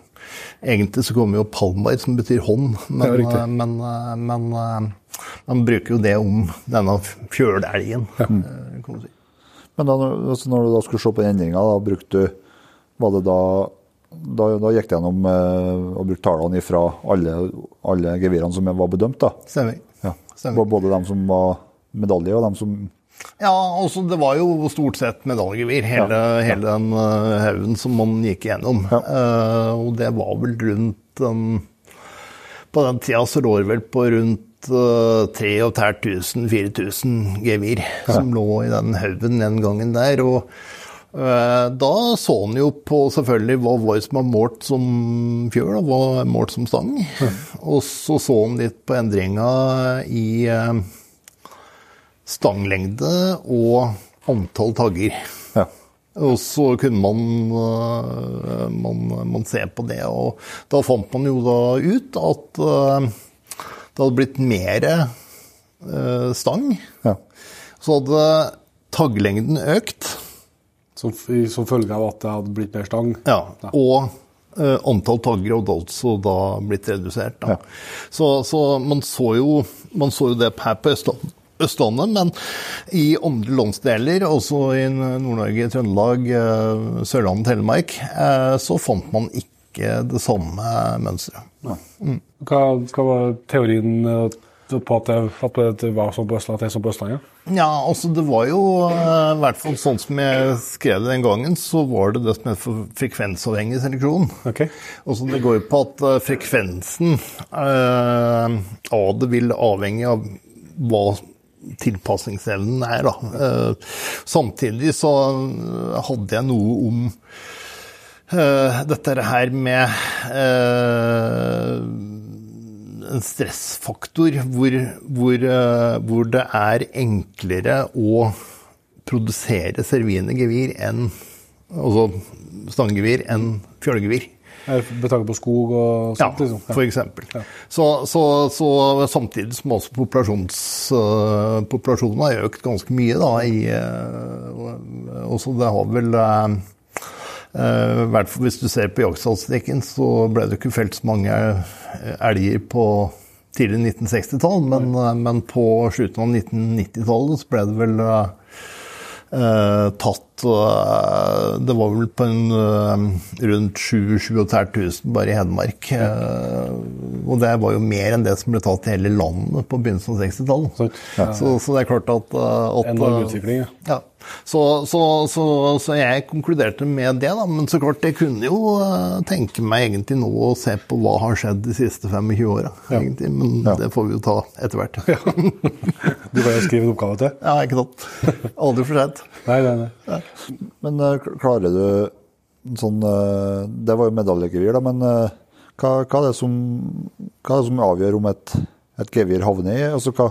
Egentlig så kommer jo palmar, som betyr hånd, men, ja, men, men man bruker jo det om denne fjølelgen. Ja. Si. Men da, altså når du da skulle se på endringa, da brukte du Var det da da, da, gikk det gjennom eh, og brukte tallene fra alle, alle gevirene som var bedømt? da? Stemmer. Ja. Stemmer. Både de som var medalje, og dem som ja, altså det var jo stort sett medaljegevir, hele, ja, ja. hele den uh, haugen som man gikk gjennom. Ja. Uh, og det var vel rundt um, På den tida så lå det vel på rundt uh, 3500-4000 gevir som lå i den haugen den gangen der. Og da så han jo på selvfølgelig hva var som var målt som fjøl, og hva var målt som stang. Og så så han litt på endringa i stanglengde og antall tagger. Ja. Og så kunne man, eh, man, man, se på det, og da fant man jo da ut at eh, det hadde blitt mer eh, stang. Ja. Så hadde tagglengden økt. Som, som, følge av at det hadde blitt mer stang? Ja. ja. Og antall tagger hadde altså da blitt redusert. Da. Ja. Så, så man, så jo, man, så jo, det her på Østlandet. Østlandet, men i andre landsdeler, også i Nord-Norge, Trøndelag, eh, Sørlandet, Telemark, eh, så fant man ikke det samme mønsteret. Mm. Hva, hva, var teorien eh, på at det, at det var sånn på Østlandet, sånn på Østlandet? Ja, altså det var jo i hvert fall sånn som jeg skrev det den gangen, så var det det som heter frekvensavhengig seleksjon. Okay. Altså det går jo på at frekvensen eh, av det vil avhenge av hva tilpasningsevnen er. Da. Eh, samtidig så hadde jeg noe om uh, dette her med en stressfaktor hvor, hvor, hvor, det er enklere å produsere servine gevir enn Altså stanggevir enn fjølgevir. Med tanke på skog og sånt? Ja, liksom. for eksempel. Ja. Så, så, så, samtidig som også uh, populasjonen har økt ganske mye, da, i, uh, også det har vel i hvert fall hvis du ser på jaktstatistikken, så ble det ikke felt så mange elger på tidlig 1960-tall, men, men, på slutten av 1990-tallet så ble det vel uh, uh, Det var vel på en rundt 7000-7500 bare i Hedmark. og det var jo mer enn det som ble tatt i hele landet på begynnelsen av 60-tallet. Ja. Så, så, det er klart at, at Enorm utvikling, ja. ja. Så, så, så, så, jeg konkluderte med det, da. Men så klart, jeg kunne jo uh, tenke meg egentlig nå å se på hva har skjedd de siste 25 åra. Ja. Men ja. det får vi jo ta etter hvert. Ja. du kan jo skrive en oppgave til. Ja, ikke sant. Aldri for seint. nei, nei, nei. Men uh, klarer du sånn uh, Det var jo medaljegevir, da, men hva, hva, er det som, hva er det som avgjør om et, et gevir havner i? Altså hva,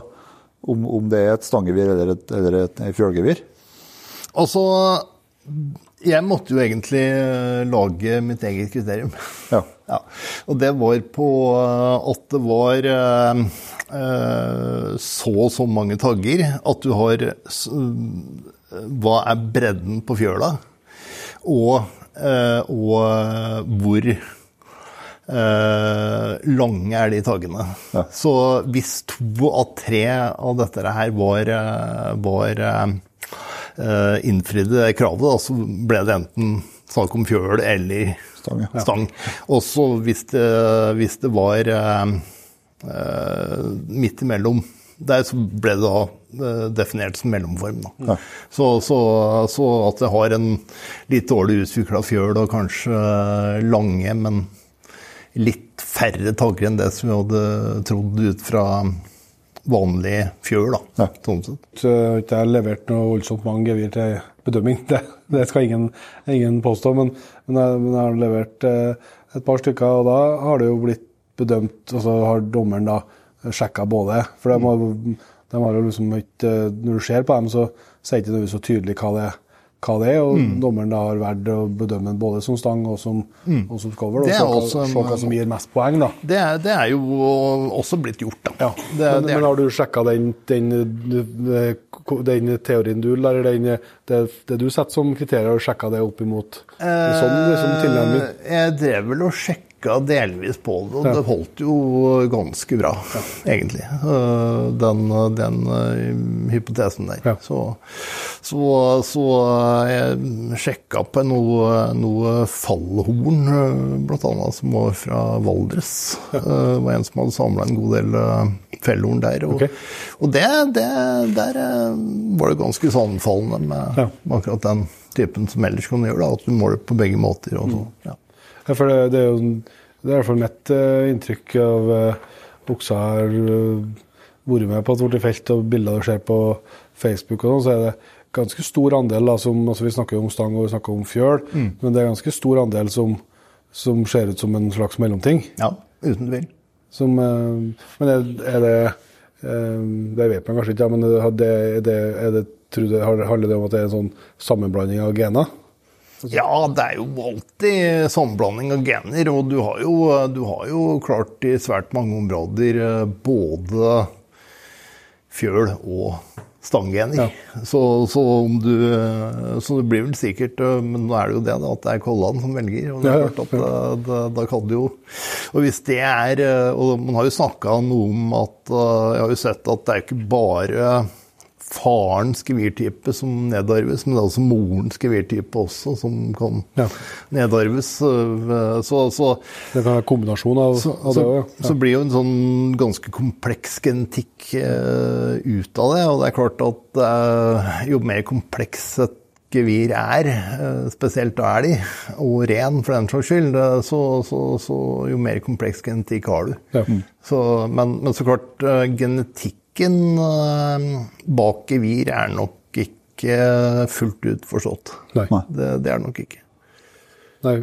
om, om, det er et stangevir eller et, eller et, et fjølgevir? Altså Jeg måtte jo egentlig eh, lage mitt eget kriterium. Ja. ja. Og det var på eh, at det var så og så mange tagger. At du har Hva er bredden på fjøla? Og, uh, og hvor Uh, lange er de taggene. Ja. Så hvis to av tre av dette her var, var innfridde kravet, da, så ble det enten snakk om fjøl eller stang. Ja. stang. Også hvis det, hvis det var eh, midt imellom der, ble det da definert som mellomform. Ja. Så, så, så, at det har en litt dårlig utvikla fjøl og kanskje lange, men litt færre tagger enn det som vi hadde trodd ut fra vanlig fjøl. da, sånn sett. Så ikke jeg levert noe voldsomt mange gevir til bedømming, det, det skal ingen, ingen påstå. Men, men, jeg, men, jeg, har levert eh, et par stykker, og da har det jo blitt bedømt Og så har dommeren da sjekka både. For de har, de har jo liksom ikke Når du ser på dem, så sier ikke det så tydelig hva det hva det er, og mm. dommeren da har valgt å bedømme den både som stang og som, mm. og som cover. Og se hva som gir mest poeng, da. Det er, det er, jo også blitt gjort, da. Ja. Det, men, men, har du sjekka den, den, den, teorien du eller den, det, det, du setter som kriterier, og sjekka det opp imot sånn liksom, tilnærming? Jeg drev vel og sjekka kikka delvis på det, og ja. det holdt jo ganske bra, ja. egentlig. Den, den uh, hypotesen der. Ja. Så, så, så, jeg sjekka på noe, noe fallhorn, øh, blant annet, som var fra Valdres. Det var en som hadde samla en god del fellhorn der. Og, okay. og det, det, der var det ganske sammenfallende med, med akkurat den typen som ellers kan gjøre, da, at du måler på begge måter. og så, mm. ja. Ja, for det, det, er jo det er i hvert fall mitt uh, inntrykk av uh, okser har uh, vært med på et borti felt og bilder du ser på Facebook, og sånn, så er det ganske stor andel da, som altså Vi snakker jo om stang og vi snakker om fjøl, mm. men det er ganske stor andel som, som, ser ut som en slags mellomting. Ja, uten tvil. Som, men er, er det Det vet man kanskje ikke, ja, men er det, er det, er det, tror du, handler det om at det er en sånn sammenblanding av gener? Ja, det er jo alltid sammenblanding av gener. Og du har, jo, du har jo klart i svært mange områder eh, både fjøl og stanggener. Ja. Så, så, du, så, det blir vel sikkert eh, Men nå er det jo det, da, at det er Kollan som velger. og det er klart at da, da, kan du jo Og hvis det er eh, Og man har jo snakka noe om at Jeg har jo sett at det er ikke bare farens gevirtype som nedarves, men det er også morens gevirtype også som kan ja. nedarves. Så, så, det kan være kombinasjon av, så, av det òg, ja. Så blir jo en sånn ganske kompleks genetikk uh, ut av det. Og det er klart at uh, jo mer kompleks et gevir er, uh, spesielt er de, og ren for den saks skyld, så, så, jo mer kompleks genetikk har du. Ja. Men, men, så klart, genetikk Logikken eh, bak gevir er nok ikke fullt ut forstått. Nei. Det, det er det nok ikke. Nei,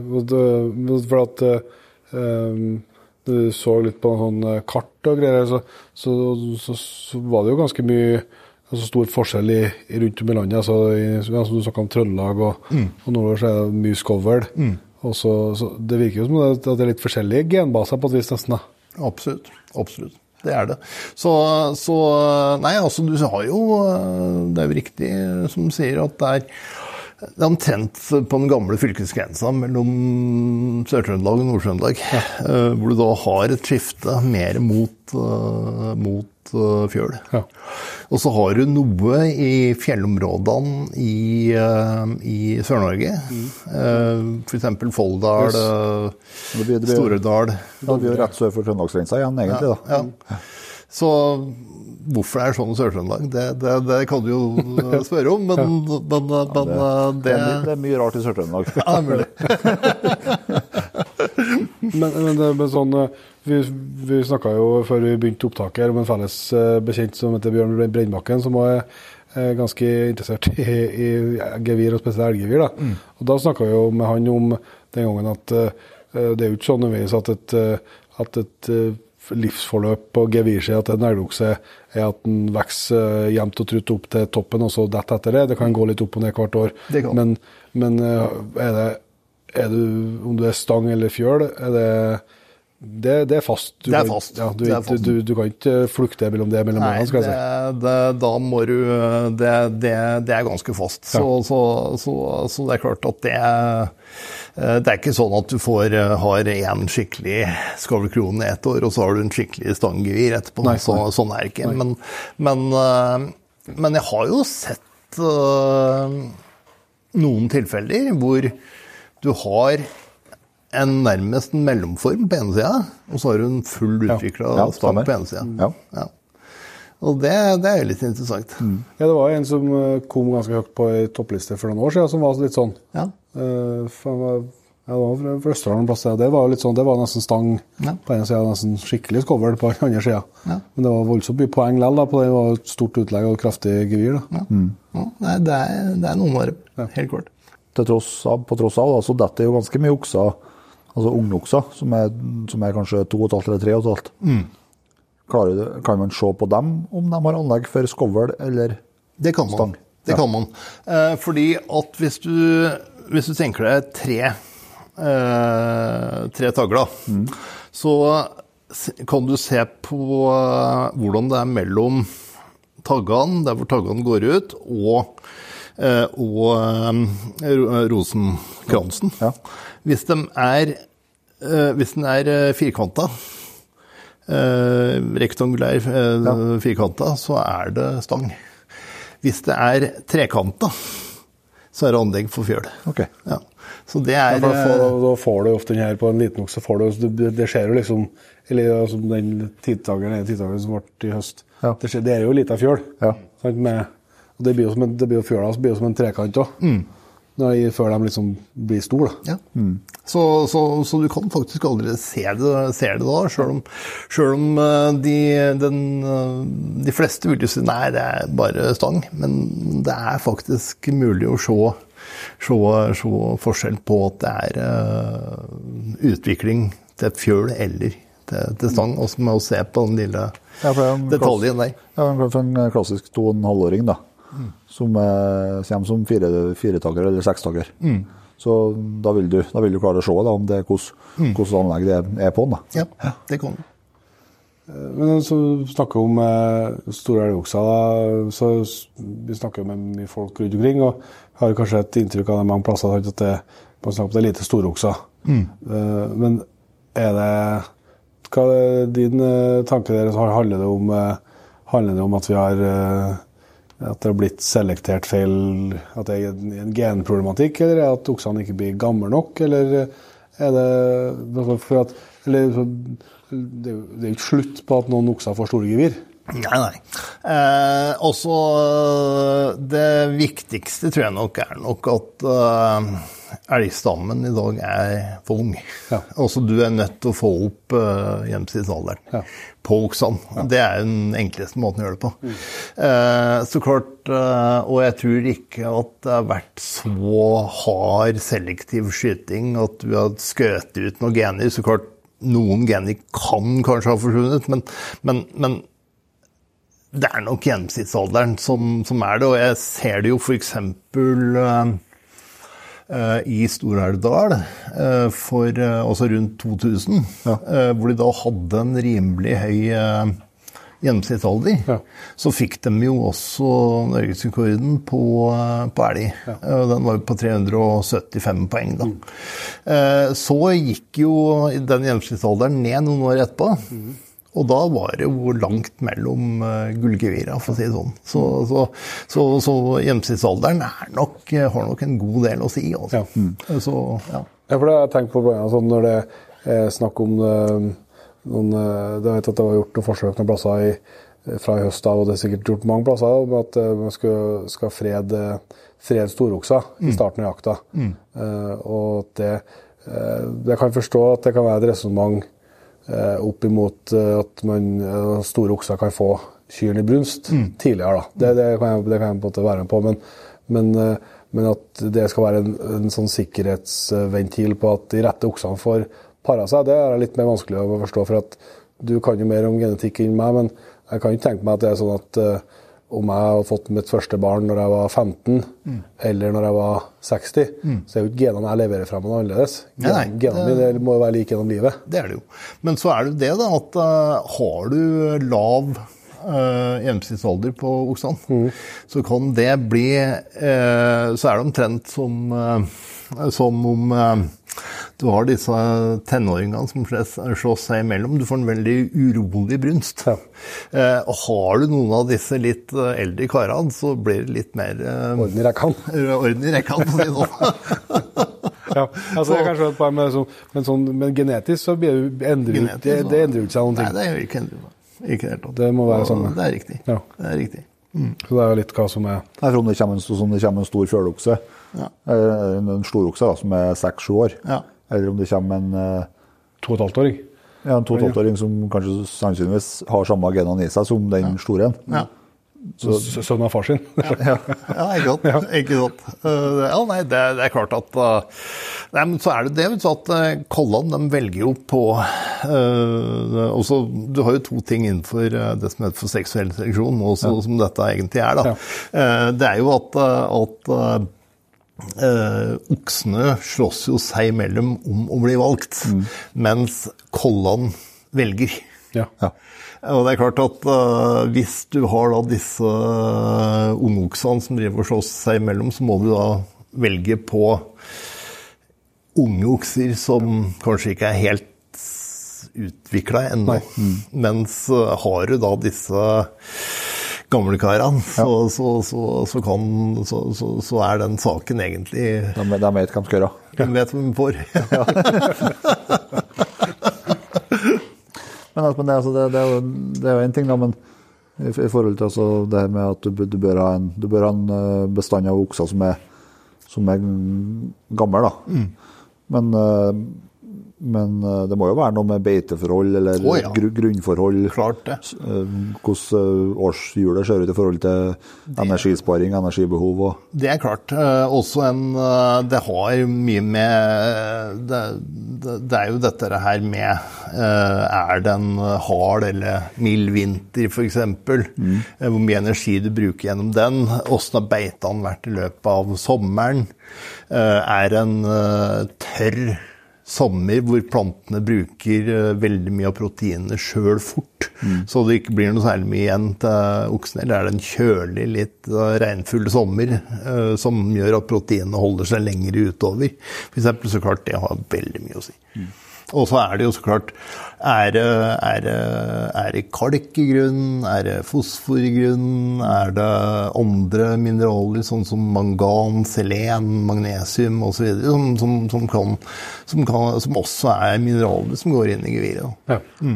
for at um, du så litt på sånn kart og greier, så, så, så, så, var det jo ganske mye altså stor forskjell i, i rundt om i landet. Altså, i, altså, du snakka om Trøndelag, og, mm. og nordover så er det mye skovl. Mm. så, det virker jo som at det er litt forskjellige genbaser på et vis, nesten. da. Absolutt. Absolutt det er det. Så, så, Nei, altså du har jo Det er jo riktig som du sier at det er Det er omtrent på den gamle fylkesgrensa mellom Sør-Trøndelag og Nord-Trøndelag. Ja. Uh, hvor du da har et skifte mer mot, mot fjøl. Ja. Og så har du noe i fjellområdene i, i Sør-Norge. Mm. F.eks. Folldal, yes. Storedal. Da blir jo rett sør for trøndelagsgrensa igjen, egentlig. da. Ja. Så hvorfor det er sånn i Sør-Trøndelag, det, det, det, kan du jo spørre om, men, ja. men, men ja, det, det, er mye rart i Sør-Trøndelag. Ja, det er mulig. men, men, men, sånn, vi, vi snakka jo før vi begynte opptaket om en felles eh, bekjent som heter Bjørn Brennbakken, som var ganske interessert i, i gevir, og spesielt elggevir. Da. Mm. Og da snakka vi jo med han om den gangen at uh, det er jo ikke sånn nødvendigvis at et, at et livsforløp på gevirsida til en elgokse er at den vokser jevnt og trutt opp til toppen, og så detter etter det. Det kan gå litt opp og ned hvert år. Men, men, eh, er det er du, om du er stang eller fjøl, er det det, det, er fast. Du det er fast. Kan, ja, du, er fast. Du, du, kan ikke flukte mellom det mellom Nei, skal jeg si. Det, da må du Det, det er ganske fast. Ja. Så, så, så, så, det er klart at det Eh, det er ikke sånn at du får, eh, har én skikkelig skavlkrone ett år, og så har du en skikkelig stanggevir etterpå. Nei, så, sånn er det ikke. Men, men, eh, men, jeg har jo sett noen tilfeller hvor du har en nærmest en mellomform på ene sida, og så har du en full utvikla ja, stang på ene sida. Ja. Ja. Og det, det, er jo litt interessant. Mm. Ja, det var en som kom ganske høyt på ei toppliste for noen år siden, som var litt sånn. Ja. Uh, for, ja, det var fra Østerdalen plass. Det var litt sånn, det var nesten stang ja. på ene sida, nesten skikkelig skovl på den andre sida. Ja. Men det var voldsomt mye poeng likevel på det. Var et stort utlegg og kraftig gevir. Ja. Mm. Nei, det, er, det er noen år, helt kort. Til tross av, på tross av, så detter jo ganske mye okser, altså ungokser, som, som, er kanskje 2,5 eller 3,5. Mm. kan man se på dem om de har anlegg for skovl eller det kan man. stang? Det kan man. Eh, fordi at hvis du hvis du tenker deg tre, eh, tre tagler, mm. så kan du se på eh, hvordan det er mellom taggene, der hvor taggene går ut, og, eh, og eh, rosenkransen. Ja. Hvis de er, eh, hvis den er eh, firkanta, rektangulær ja. firkanta, så er det stang. Hvis det er trekanta, så er det anlegg for fjøl. Okay. Ja. Så det er ja, får, eh, Da får du ofte den her på en liten okse. Det, det skjer jo liksom Eller altså, den tidtakeren som ble i høst. Ja. Det, skjer, det, er jo lita fjøl. Ja. Med, og det blir jo som en, det blir fjøla blir jo som en trekant òg. Mm. Før de liksom blir store. Ja. Mm. Så, så, så, du kan faktisk aldri se det, se det da, sjøl om, selv om eh, de, den, eh, de, fleste vil jo si nei, det er bare stang. Men det er faktisk mulig å se, se, se forskjell på at det er uh, utvikling til fjøl eller til, til stang. Også med å se på den lille ja, detaljen der. Ja, for en klassisk to og en halvåring, da som kommer som fire, firetaker eller sekstaker. Mm. Så da vil, du, da vil, du, klare å se da, om det hvordan mm. anlegg det er på den. Da. Ja, det kan du. Eh, men så snakker vi om eh, store elgokser. Så vi snakker med mye folk rundt omkring og har kanskje et inntrykk av det mange plasser at det, man snakker om det er lite storokser. Mm. Eh, men er det Hva er din eh, tanke der? Handler det om, eh, handler det om at vi har eh, at det har blitt selektert feil, at det er en genproblematikk, eller er at oksene ikke blir gamle nok, eller er det for at Eller det er jo ikke slutt på at noen okser får store gevir. Nei, nei. Eh, også det viktigste tror jeg nok er nok at eh, elgstammen i dag er for ung. Ja. Også du er nødt til å få opp eh, hjemstidsalderen ja. på oksene. Ja. Det er den enkleste måten å gjøre det på. Mm. Eh, så klart, uh, og jeg tror ikke at det har vært så hard selektiv skyting at du har skutt ut noen gener. Så klart, noen gener kan kanskje ha forsvunnet, men, men, men det er nok gjennomsnittsalderen som, som, er det, og jeg ser det jo f.eks. Uh, Eh, i Stor-Elvdal uh, for eh, også rundt 2000, ja. hvor de da hadde en rimelig høy gjennomsnittsalder, Ja. så fikk de jo også norgesrekorden på, på elg. Eh, Den var jo på 375 poeng, da. Eh, Så gikk jo den gjennomsnittsalderen ned noen år etterpå. Og da var det jo langt mellom uh, gullgevira, for å si det sånn. Så, så, så, så gjennomsnittsalderen er nok, har nok en god del å si. Altså. Ja. Så, ja. Ja, for det har jeg tenkt på blant annet sånn når det er snakk om eh, noen Jeg vet at det var gjort noen forsøk noen plasser i, fra i høst av, og det er sikkert gjort mange plasser, om at eh, man skal, skal frede, storoksa storokser i starten av jakta. Eh, og at det uh, Jeg kan forstå at det kan være et resonnement eh, opp imot eh, at man, eh, store okser kan få kyrne i brunst tidligere. da. Det, det, kan jeg, det kan jeg på en måte være med på. Men, men, eh, men at det skal være en, en sånn sikkerhetsventil på at de rette oksene får para seg, det er litt mer vanskelig å forstå. For at du kan jo mer om genetikk enn meg, men jeg kan ikke tenke meg at det er sånn at eh, om jeg hadde fått mitt første barn når jeg var 15, eller når jeg var 60, så er jo ikke genene jeg leverer fra meg noe annerledes. Nei, nei, Gen- Genene mine må jo være like gjennom livet. Det er det jo. Men så er det jo det, da, at uh, har du lav uh, gjennomsnittsalder på oksene, så kan det bli uh, Så er det omtrent som, eh, som om eh, du har disse tenåringene som slåss seg imellom. Du får en veldig urolig brunst. Ja. Eh, og har du noen av disse litt eh, eldre karene, så blir det litt mer Orden i rekkene. orden i rekkene, for å si det sånn. Ja, altså det er kanskje et par med sånn, men, sånn, men genetisk så blir det, endrer, Genetisk, det, det endrer jo ikke seg noen Nei, ting. det gjør ikke endret. Ikke helt det. Det må være samme. Det er riktig. Ja. Det er riktig. Så det er jo litt hva som er Nei, for om det kommer en, som det kommer en stor fjølokse, Ja. eh, en, storokse som er seks-sju år, Ja. eller om det kommer en, eh, to og et halvt åring. ja, en to-tolvåring som kanskje sannsynligvis har samme genene i seg som den store en. Ja. S- Sønn av far sin. Ja, ja ikke sant. Ikke sant. Eh, ja, nei, det, det er klart at Nei, men så er det det, vet du, at uh, Kollan de velger jo på eh, også, Du har jo to ting innenfor det som heter for seksuell seleksjon, også, som dette egentlig er. da. Eh, det er jo at, at eh, Eh, oksene slåss jo seg imellom om å bli valgt, mens kollan velger. Ja. Og det er klart at eh, hvis du har da disse uh, ungoksene som driver og slåss seg imellom, så må du da velge på unge okser som kanskje ikke er helt utvikla ennå. Mens eh, har du da disse gamlekarene, så, så, så, så, kan, så, så, så er den saken egentlig De, de vet hva de skal gjøre. De vet hva de får? Men, altså, men det, altså, det, det, er jo, det er jo en ting, da, men i, i forhold til altså, det her med at du, du, bør ha en, du bør ha en eh, bestand av okser som er, som er gammel, da. Men, eh, men eh, det må jo være noe med beiteforhold eller oh, ja. gru, grunnforhold. Klart det. Eh, Hvordan eh, årshjulet ser ut i forhold til energisparing, energibehov og Det er klart. Også en Det har mye med det, det, er jo dette her med Er det en hard eller mild vinter, f.eks.? Mm. Hvor mye energi du bruker gjennom den? Åssen har beitene vært i løpet av sommeren? Er det en tørr sommer hvor plantene bruker eh, veldig mye av proteinene sjøl fort, så det ikke blir noe særlig mye igjen til oksene. Eller er det en kjølig, litt eh, regnfull sommer eh, som gjør at proteinene holder seg lenger utover? For eksempel, så klart, det har veldig mye å si. Og så er det jo så klart Er det, er det, er det kalk i grunnen? Er det fosfor i grunnen? Er det andre mineraler, sånn som mangan, selen, magnesium osv., som, som, som, kan, som, kan, som også er mineraler som går inn i geviret? Ja. Ja.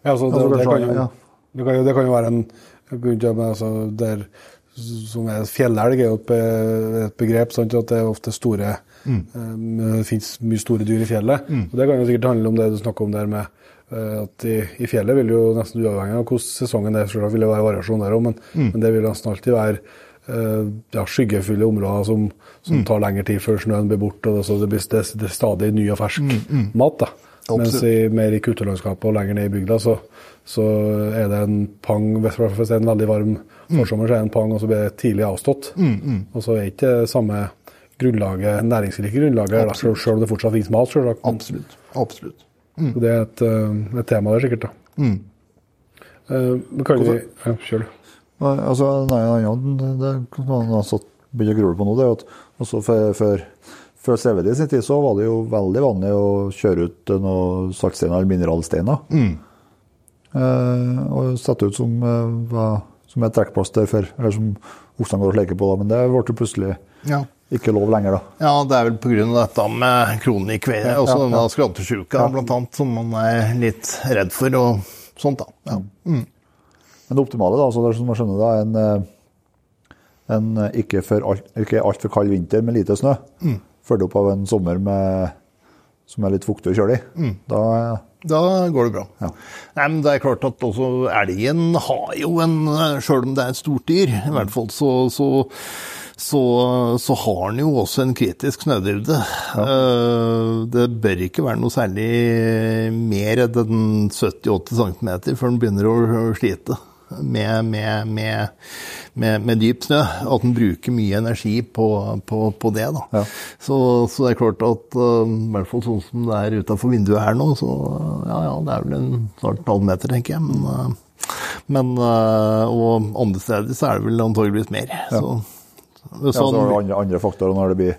Ja, altså, det, Altså, det, kan jo, det, kan jo, det kan jo være en grunn ikke- altså, der, som er Fjellelg er jo et begrep. Sant? At det er ofte store Mm. eh, Det fins mye store dyr i fjellet. og Det kan jo sikkert handle om det du snakker om der med eh, at i, i fjellet vil jo nesten uavhengig av hvordan sesongen er, så vil det være variasjon der òg, men, Mm. men det vil nesten alltid være eh, ja, skyggefulle områder som, Mm. som tar lengre tid før snøen blir borte. og det, så det, blir, det, det stadig ny og fersk mat. da. Mens i, mer i kulturlandskapet og lenger ned i bygda, så, så er det en pang Hvis hvis det er en veldig varm forsommer, så er det en pang, og så blir det tidlig avstått. Og så er det ikke samme grunnlaget, næringsrike grunnlaget, da, selv, om det fortsatt finnes mat. Selvsagt. Absolutt. Absolutt. Absolutt. så Det er et, eh, et tema der, sikkert. da. Uh, kan vi ja, Kjør, du. Altså, nei, nei, det man har satt begynner å grule på nå, det er at altså før, før, før CVD i sin tid så var det jo veldig vanlig å kjøre ut noen saltsteiner eller mineralsteiner. Mm. Eh, og sette ut som, eh, som et trekkplaster for, eller som oksene går og leker på. Da. Men det ble jo plutselig ja. Ikke lov lenger, da. Ja, det er vel pga. dette med kronikk, ja, også ja, denne ja. skrantesjuka ja. annet, som man er litt redd for, og sånt, da. Ja. Mm. Men det optimale, da, så det er som man skjønner, det, en eh, en eh, ikke, for alt, ikke altfor kald vinter med lite snø. Mm. følger opp av en sommer med, som er litt fuktig og kjølig. Mm. Da, da, går det bra. Ja. Nei, men det er klart at også elgen har jo en Sjøl om det er et stort dyr, i hvert fall, så, så, så, så har den jo også en kritisk snødybde. Ja. Eh, det bør ikke være noe særlig mer enn 70-80 cm før den begynner å slite med, med, med, med, dyp snø. At en bruker mye energi på, på, på det. da. Ja. Så, så, det er klart at uh, i hvert fall sånn som det er utafor vinduet her nå, så ja, ja, det er vel en snart en halv meter, tenker jeg. Men, uh, men uh, og andre steder så er det vel antageligvis mer. Ja. Så, sånn, ja, så har du andre, andre faktorer når det blir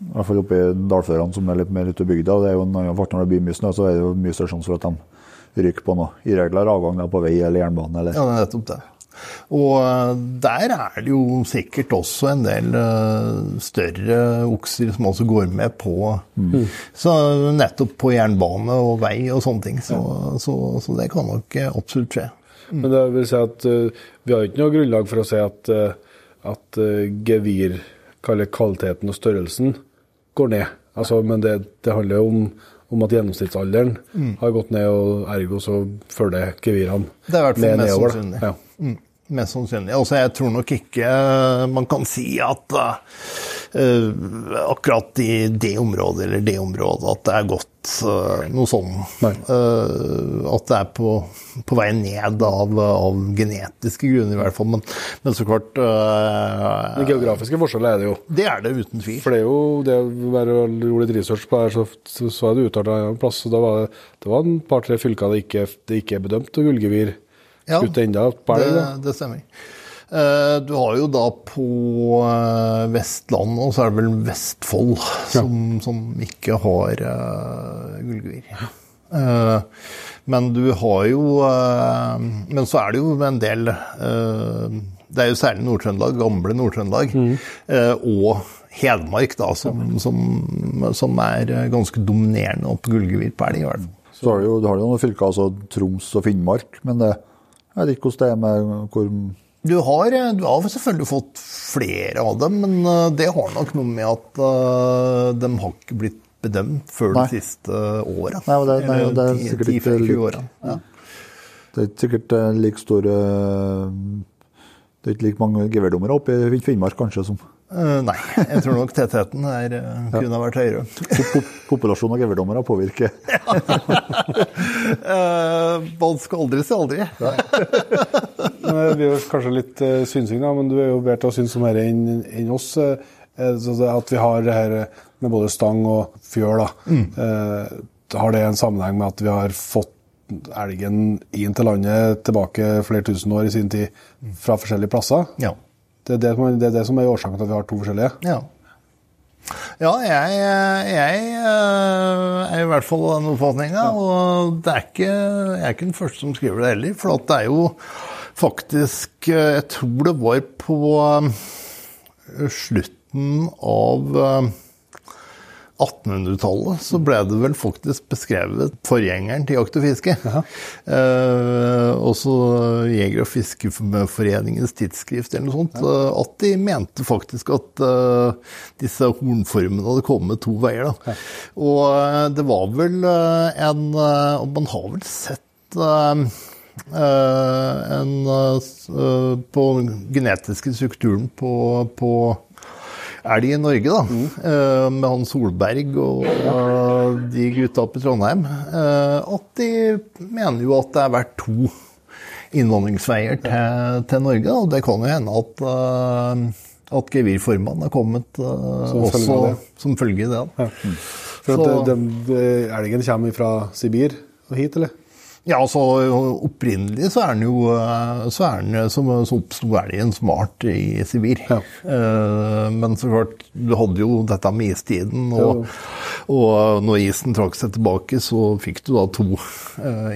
i hvert fall oppe i dalførene som er litt mer ute i bygda. Det er jo en annen fart når det blir mye snø, så er det jo mye større sjanse for at de ryker på noe irregulær avgang på vei eller jernbane. Eller. Ja, det er nettopp det. Og eh, der er det jo sikkert også en del uh, større okser som også går med på mm. Så nettopp på jernbane og vei og sånne ting. Så, ja. så, så det kan nok absolutt skje. Mm. Men det vil si at uh, vi har ikke noe grunnlag for å si at, uh, at gevir, kvaliteten og størrelsen, går ned. Altså, men det, det handler jo om om at gjennomsnittsalderen mm. har gått ned, og ergo så følger gevirene Det er i hvert fall mest nedover. sannsynlig. Ja. Mm. Mest sannsynlig. Altså, jeg tror nok ikke man kan si at uh, akkurat i det området eller det området at det er gått uh, noe sånn uh, At det er på, på vei ned av, av, genetiske grunner, i hvert fall. Men, men så klart Den geografiske forskjellen er det jo. Det er det uten tvil. For det er jo det å gjøre litt research på her, så, så, så er det uttalt en plass. så da var det, det var en par-tre fylker det ikke, det ikke er bedømt gullgevir ja, ute ennå. Det, det stemmer. Eh, du har jo da på eh, Vestlandet, og så er det vel Vestfold, som, ja. som ikke har uh, gullgevir. Uh, men du har jo uh, Men så er det jo en del Det er jo særlig Nord-Trøndelag, gamle Nord-Trøndelag, mm. og Hedmark, da, som, som, som, er ganske dominerende opp gullgevir på elg. Så har du jo, du har jo noen fylker, altså Troms og Finnmark, men det, jeg vet ikke hvordan det er med hvor du har, du har, selvfølgelig fått flere av dem, men eh, det har nok noe med at uh, de har ikke blitt bedømt før nei. de siste åra. Nei, det, nei, det er sikkert ikke ja. Det er ikke sikkert like store Det er ikke like mange geværdommere oppe i Finnmark kanskje som Uh, nei, jeg tror nok tettheten her uh, kunne ha vært høyere. Populasjonen av gevirdommere påvirker uh, Man skal aldri si aldri. Vi er kanskje litt uh, synsing, da, men du er jo bedre til å synes om dette enn en oss. at vi har det her med både stang og fjør, da. Mm. har det en sammenheng med at vi har fått elgen inn til landet tilbake flere tusen år i sin tid fra forskjellige plasser? Ja. Det er det, det, er det som er årsaken til at vi har to forskjellige? Ja. Ja, jeg, jeg, er i hvert fall av den oppfatninga. Og det er ikke, jeg er ikke den første som skriver det heller. For det er jo faktisk Jeg tror det var på slutten av 1800-tallet så ble det vel faktisk beskrevet forgjengeren til jakt og fiske. Eh, også Jeger- og fiskeforeningens tidsskrift eller noe sånt. Ja. Eh, at de mente faktisk at uh, disse hornformene hadde kommet to veier. Da. Ja. Og uh, det var vel uh, en Og man har vel sett en på genetiske strukturen på, på elg i Norge, da. Mm. Uh, med han Solberg og uh, de gutta på i Trondheim. Uh, at de mener jo at det er vært to innvandringsveier til, til Norge. Og det kan jo hende at, at gevirformene har kommet som også følge som følge av det. Ja. Mm. For at de, de, elgen kommer fra Sibir og hit, eller? Ja, altså opprinnelig så er den jo eh, så er den som, så oppsto elgen smart i Sibir. Ja. Uh, men så klart, du hadde jo dette med istiden, og, og når isen trakk seg tilbake, så fikk du da to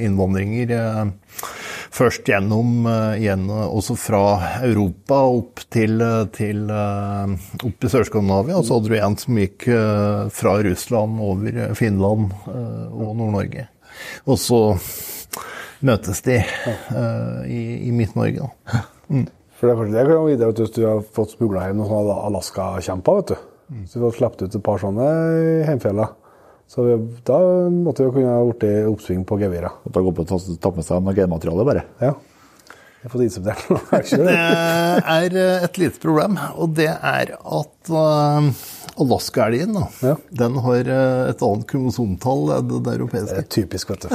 innvandringer. Først gjennom, gjennom, også fra Europa opp til, til opp i Sør-Skandinavia, og så hadde du en som gikk fra Russland over Finland og Nord-Norge. Og så møtes de uh, i, i Midt-Norge. Mm. For det er kanskje det kan videre at Hvis du har fått smugla hjem noen Alaska-kjemper, vet du. Mm. så vi har sluppet ut et par sånne i Heimfjella. så vi, da måtte vi kunne ha blitt oppsving på geviret. Da går på å ta med seg noe genmateriale, bare? Ja. Jeg har fått inseptert noe. det er eh, et lite problem, og det er at uh, Alaska-elgen ja. den har eh, et annet kromosomtall enn det europeiske. Det er typisk, vet du.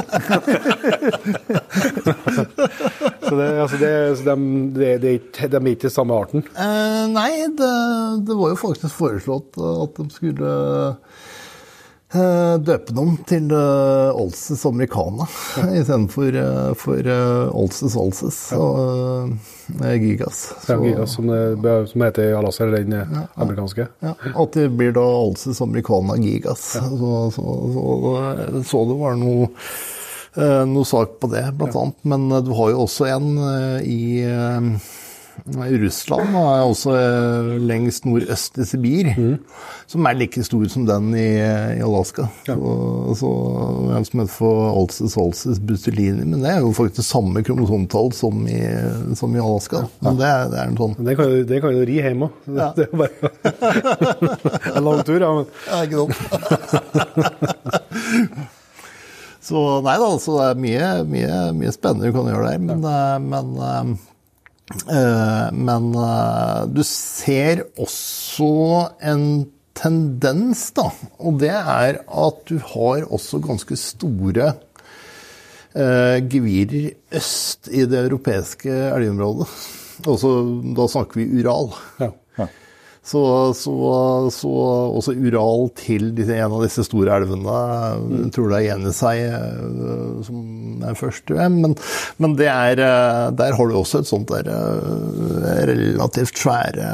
så det, altså det, så de, de, de, er ikke samme arten? Eh, nei, det, det, var jo faktisk foreslått at de skulle døpe dem til uh, Olses americana ja. istedenfor uh, for Olses Olses ja. og uh, Gigas. Så, ja, Gigas, som, det, som heter i Alaska, eller den ja, amerikanske. Ja, At det blir da Olses americana Gigas. Så, så, så, så, det var noe, noe sak på det, blant annet. Men du har jo også en i Russland er også eh, lengst nordøst i Sibir, mm. som er like stor som den i, i Alaska. Ja. Så, så En som heter for Alces alces bustelini, men det er jo faktisk samme kromosomtall som i, som i Alaska. Men det, det er en sånn Det kan du, det kan du ri hjemme òg. Ja. Det er bare en lang tur, ja. Men. Ja, ikke sant. så nei da, så det er mye, mye, mye spennende du kan gjøre der. Men, ja. Eh, men Eh, men eh, du ser også en tendens, da. Og det er at du har også ganske store eh, gevirer øst i det europeiske elgområdet. Altså, da snakker vi Ural. Ja. Så, så, så, også Ural til en av disse store elvene. Jeg tror det er Jenisei seg som er først. Men, men er, eh, der har du også et sånt der eh, relativt svære,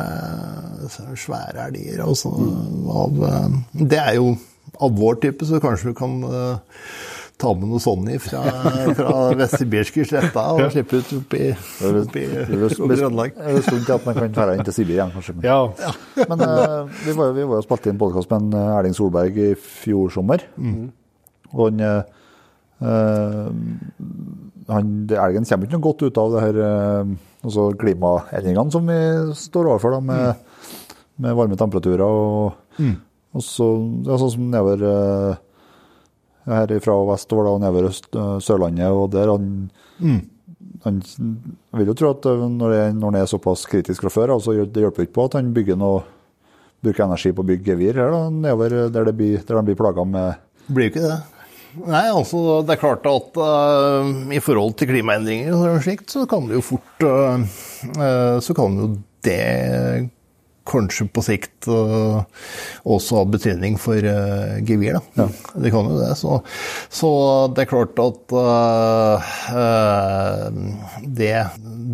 svære elger. Altså, det er jo av vår type, så kanskje du kan ta med noe sånn fra, fra Vest-Sibirske sletta og slippe ut oppi, oppi, oppi Trøndelag. Det er stund til at man kan dra inn til Sibir igjen, kanskje. Men, ja. men uh, vi var jo vi spilte inn podkast med en eh, Erling Solberg i fjor sommer. Mm. Og han, uh, han Elgen kommer ikke noe godt ut av det her uh, klimaendringene som vi står overfor, da, med, mm. med varme temperaturer. og, mm. og så, er sånn som nedover uh, her fra vestover og nedover eh, Sørlandet. og der han, mm. han vil jo tro at eh, når det, er såpass kritisk fra før, altså det hjelper ikke på at han bygger noe, bruker energi på å bygge gevir her da, nedover der, det blir, der de blir plaga med Blir jo ikke det. Nei, altså det er klart at uh, i forhold til klimaendringer og slikt, så kan det jo fort uh, uh, Så kan jo det kanskje på sikt også ha betydning for uh, gevir. Ja. Det kan jo det. Så, så det er klart at uh, det,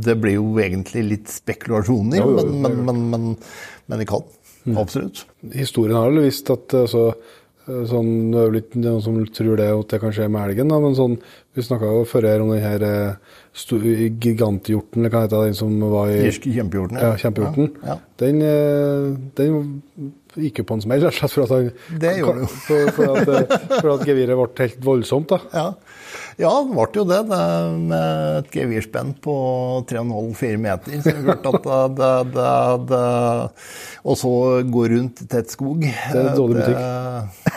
det, blir jo egentlig litt spekulasjoner, jo, jo, men, men, men, men, men det kan. Mm. Absolutt. Historien har vel visst at altså, sånn, Det er litt noen som tror det, at det kan skje med elgen, da, men sånn, vi snakka jo før her om den her giganthjorten, eller hva heter den som var i kjempehjorten. Ja, kjempehjorten. Ja, ja. Den, eh, den, gikk jo på en smell, rett og slett, for at, han, det gjorde for, for, for, at, eh, for at geviret ble helt voldsomt. da. Ja. Ja, det ble jo det, det med et gevirspenn på 3,5-4 meter. Så det klart at det, det, det, Og så gå rundt tett skog. Det er dårlig butikk.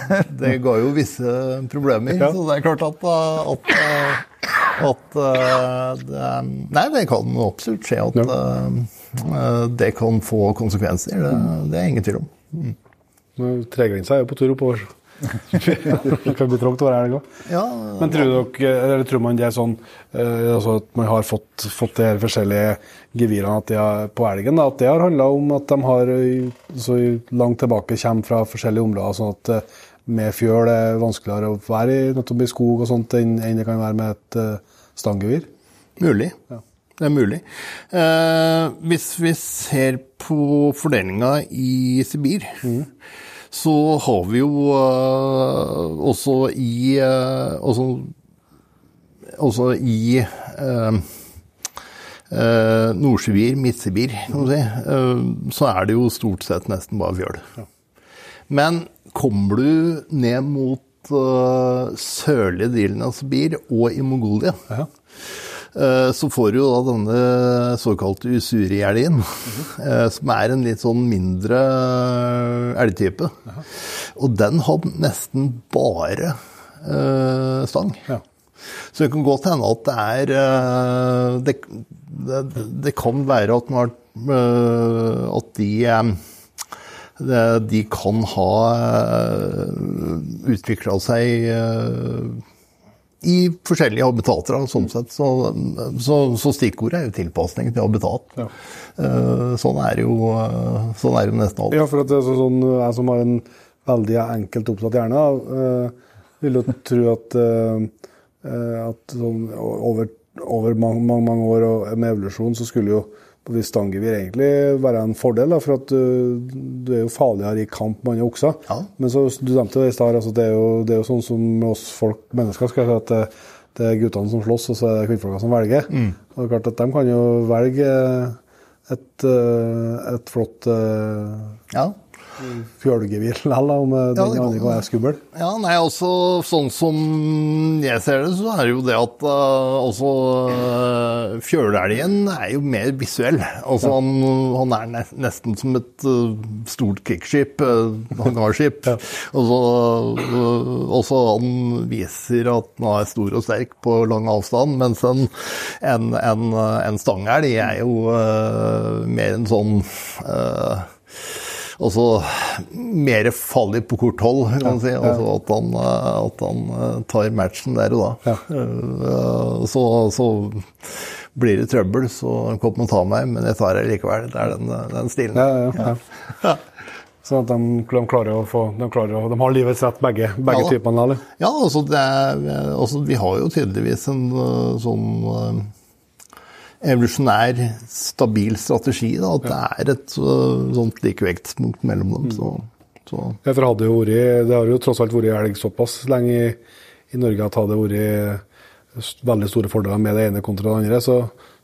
Det, det ga jo visse problemer. Ja. Så det er klart at, at at det, Nei, det kan absolutt skje at uh, det kan få konsekvenser. Det, det er ingen tvil om. Mm. Tregrensa er jo på tur oppover. Det kan bli trangt å være helg òg. Ja, Men tror, dere, eller tror man det er sånn uh, altså at man har fått, fått de her forskjellige gevirene at de har, på elgen? Da, at det har handla om at de har så langt tilbake kommer fra forskjellige områder, sånn at med fjøl er vanskeligere å være i, i skog og sånt enn, det kan være med et uh, stanggevir? Mulig. Ja. Det er mulig. Eh, hvis vi ser på fordelinga i Sibir, mm. Så har vi jo uh, også i uh, også, også, i uh, Nord-Sibir, Midt-Sibir, kan du si, så er det jo stort sett nesten bare fjøl. Ja. Men kommer du ned mot uh, sørlige delen av Sibir og i Mongolia, ja. Uh, så får du jo da denne såkalte usuri-elgen, uh, som er en litt sånn mindre elgtype. Og den har nesten bare stang. Ja. Så det kan godt hende at det er det, det, det kan være at, har, at de de kan ha eh, utvikla seg eh, i forskjellige habitater. sånn sett. Så, så, så, stikkordet er jo tilpasning til habitat. Ja. Eh, sånn er jo sånn er det nesten alt. Ja, for at det er sånn, jeg som har en veldig enkelt oppsatt hjerne, vil jo tro at, at sånn, over, over mange, mange, mange år med evolusjon så skulle jo hvis stanggevir egentlig være en fordel, da, for at du, du, er jo farligere i kamp med andre okser. Ja. Men så, du nevnte det i stad, altså, det, det, er jo sånn som med oss folk, mennesker, skal si, at det, det er guttene som slåss, og så er det kvinnfolka som velger. Mm. Og det er klart at De kan jo velge et, eh, et flott eh, ja fjølgevir likevel, om eh, den ja, andre er skummel? Ja, nei, altså sånn som jeg ser det, så er det jo det at uh, altså uh, fjølelgen er jo mer visuell. Altså ja. han, han, er nesten som et uh, stort krigsskip, uh, hangarskip. ja. Og så uh, også han viser at han er stor og sterk på lang avstand, mens en, en, en, en stangelg er jo mer en sånn uh, også mer farlig på kort hold, kan man si. Altså at han, at han, eh, tar matchen der og da. Eh, så, så, blir det trøbbel, så kom og ta meg, men jeg tar det likevel. Det er den, den stilen. Ja, ja, Sånn at de, de, klarer å få De, klarer å, de har livets rett, begge, begge ja, typene? Eller? Ja, altså, er, altså, vi har jo tydeligvis en eh, sånn evolusjonær, stabil strategi. Da, at det er et uh, sånt likevektspunkt mellom dem. Så, så. Ja, for hadde jo vært, det har jo tross alt vært elg såpass lenge i, i Norge at hadde vært veldig store fordeler med det ene kontra det andre, så,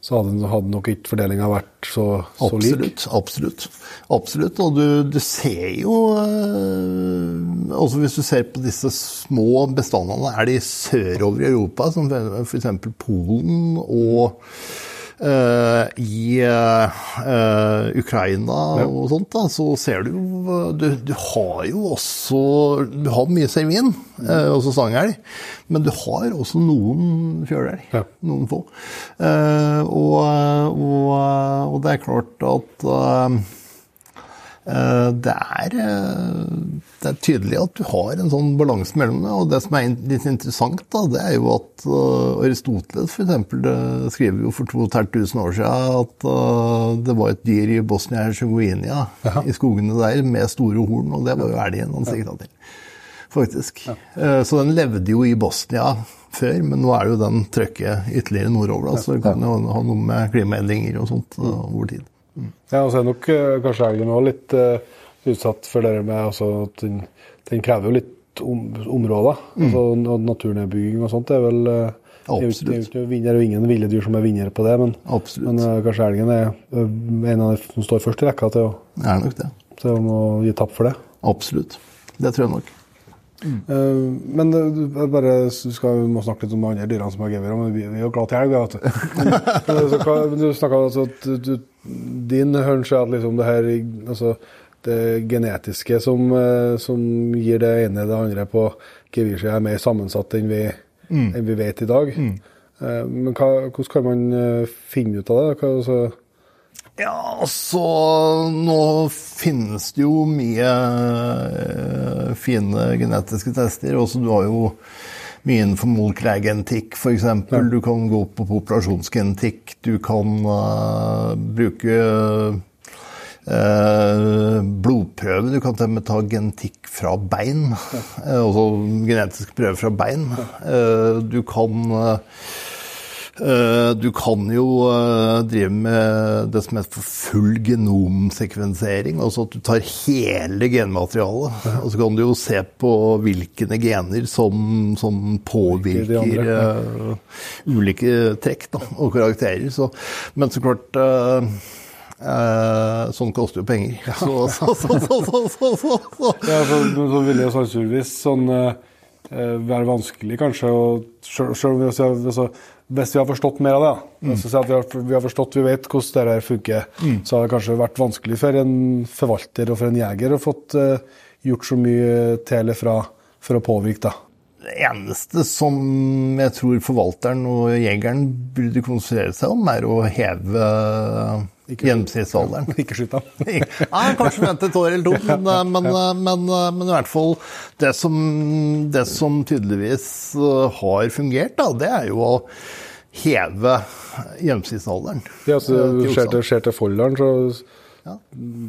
så hadde, hadde, nok ikke fordelinga vært så, så absolutt, lik. Absolutt. Absolutt. Og du, du ser jo øh, også Hvis du ser på disse små bestandene, er de sørover i Europa, som f.eks. Polen og I uh, Ukraina og sånt, da, så ser du jo du, du, har jo også Du har mye sauevin, uh, også sangelg, men du har også noen fjørelg. Ja. Noen få. Og, og, og, det er klart at Eh, det er, eh, det er, tydelig at du har en sånn balanse mellom det. Og det som er litt interessant, da, det er jo at eh, Aristoteles f.eks. skriver jo for 2500 år siden at det var et dyr i Bosnia-Hercegovina, i skogene der, med store horn, og det var jo elgen han sikta til. Faktisk. Så den levde jo i Bosnia før, men nå er jo den trøkket ytterligere nordover. Da, så det kan jo ha noe med klimaendringer og sånt over tid. Ja, og så er nok uh, kanskje elgen òg litt uh, utsatt for det med altså, at den, den, krever jo litt om, områder. Mm. Altså, naturnedbygging og sånt er vel uh, Absolutt. Det er jo vinner ingen ville dyr som er vinnere på det, men, men uh, kanskje elgen er en av de som står først i rekka til å, er nok det. til å gi tapp for det. Absolutt. Det tror jeg nok. Mm. Uh, men du, bare, du skal, må snakke litt om de andre dyrene som har gevir, men vi, vi er jo glad til elg. du, du snakka altså at du, din hunch er at liksom det her altså det genetiske som, eh, som, gir det ene det andre på gevirsida, er mer sammensatt enn vi, mm. enn vi vet i dag. Mm. Eh, men hva, hvordan kan man eh, finne ut av det? Hva, altså ja, altså Nå finnes det jo mye fine genetiske tester. Også du har jo mye innenfor molekylærgenetikk, f.eks. Ja. Du kan gå på populasjonsgenetikk. Du kan uh, bruke eh, blodprøve. Du kan til og med ta genetikk fra bein. Eh, altså genetiske prøver fra bein. Eh, du kan du kan jo drive med det som heter full genomsekvensering. Altså at du tar hele genmaterialet. Og så kan du jo se på hvilke gener som, som påvirker uh, ulike trekk da, og karakterer. Så, men så klart uh, Sånn koster jo penger. Så, så, så, så, så, så, så. Ja, så, så vil jo sannsynligvis sånn være vanskelig, kanskje, og selv om jeg altså, hvis vi har forstått mer av det, mm. altså, vi, har, vi, har, forstått, vi vet hvordan det funker, mm. så har det kanskje vært vanskelig for en forvalter og for en jeger å fått uh, gjort så mye til eller fra for å påvirke. da. Det eneste som jeg tror forvalteren og jegeren burde konsentrere seg om, er å heve gjennomsnittsalderen. Ikke skyte ham. Nei, kanskje vente et år eller to, men, eh, men, eh, men, men, i hvert fall det som, det som tydeligvis har fungert, da, det er jo å heve gjennomsnittsalderen. Ja, så Ser til, til folderen, så ja.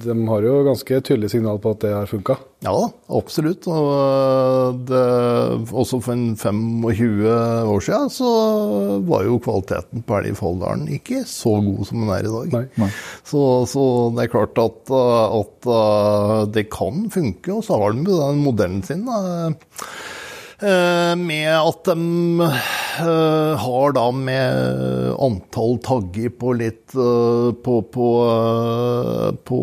De har jo ganske tydelig signal på at det har funka? Ja absolutt. Og det, også for en 25 år siden så var jo kvaliteten på elg i Folldalen ikke så god som den er i dag. Nei. Nei. Så, så, det er klart at, at, det kan funke, og så har de den modellen sin. Da. Eh, med at de eh, har da med antall tagger på litt eh, På, på, på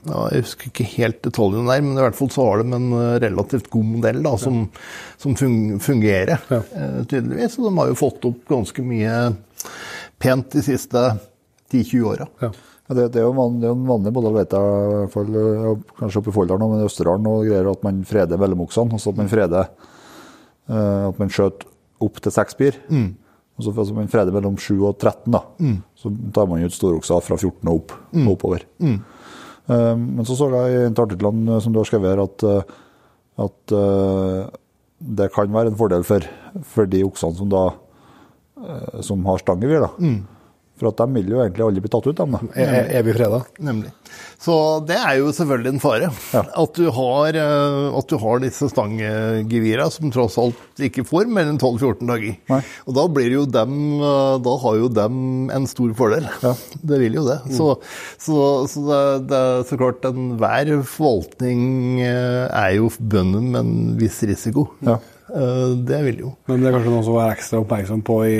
ja, Jeg husker ikke helt detaljene der, men i hvert fall så har de en relativt god modell da, som, som fungerer, ja. tydeligvis. Og de har jo fått opp ganske mye pent de siste 10-20 åra. Ja. Ja, det, det, er jo det er en vanlig modell, vet jeg, fall, kanskje oppe i Folldalen og i Østerdalen, og greier at man freder mellomoksene. Altså at man freder at man skjøt opp til seks bier. Mm. Og så altså, man freder mellom 7 og 13, da. Mm. så tar man ut storokser fra 14 og opp, mm. oppover. Mm. Uh, men så så jeg i artiklene som du har skrevet her, at, at uh, det kan være en fordel for, for de oksene som da uh, som har stangevir. da. For at de vil jo egentlig aldri bli tatt ut, dem. da. Evig freda. Nemlig. Så det er jo selvfølgelig en fare. Ja. At, du har, eh, at, du har, disse stangegevira, som tross alt ikke får mer enn 12-14 dager. Nei. Og da blir jo dem eh, Da har jo dem en stor fordel. Ja. Det vil jo det. Mm. Så, så, så det, det, er så klart enhver forvaltning eh, er jo bønnen med en viss risiko. Ja. Det vil jo. Men det er kanskje noe som er ekstra oppmerksom på i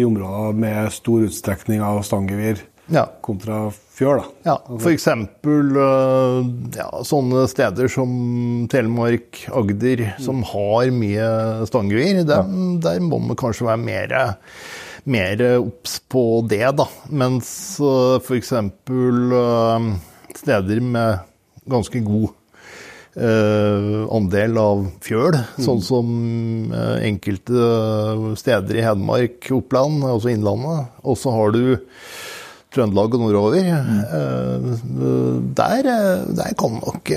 i områder med stor utstrekning av stangevir ja. kontra fjør. Da. Ja, F.eks. Uh, ja, sånne steder som Telemark, Agder, som har mye stangevir. Der, ja. der må man kanskje være mer mer obs på det, da. Mens uh, f.eks. Uh, steder med ganske god andel av fjøl, mm. sånn som uh, enkelte steder i Hedmark, Oppland, altså Innlandet. Og så har du Trøndelag og nordover. Mm. Uh, der, der, kan nok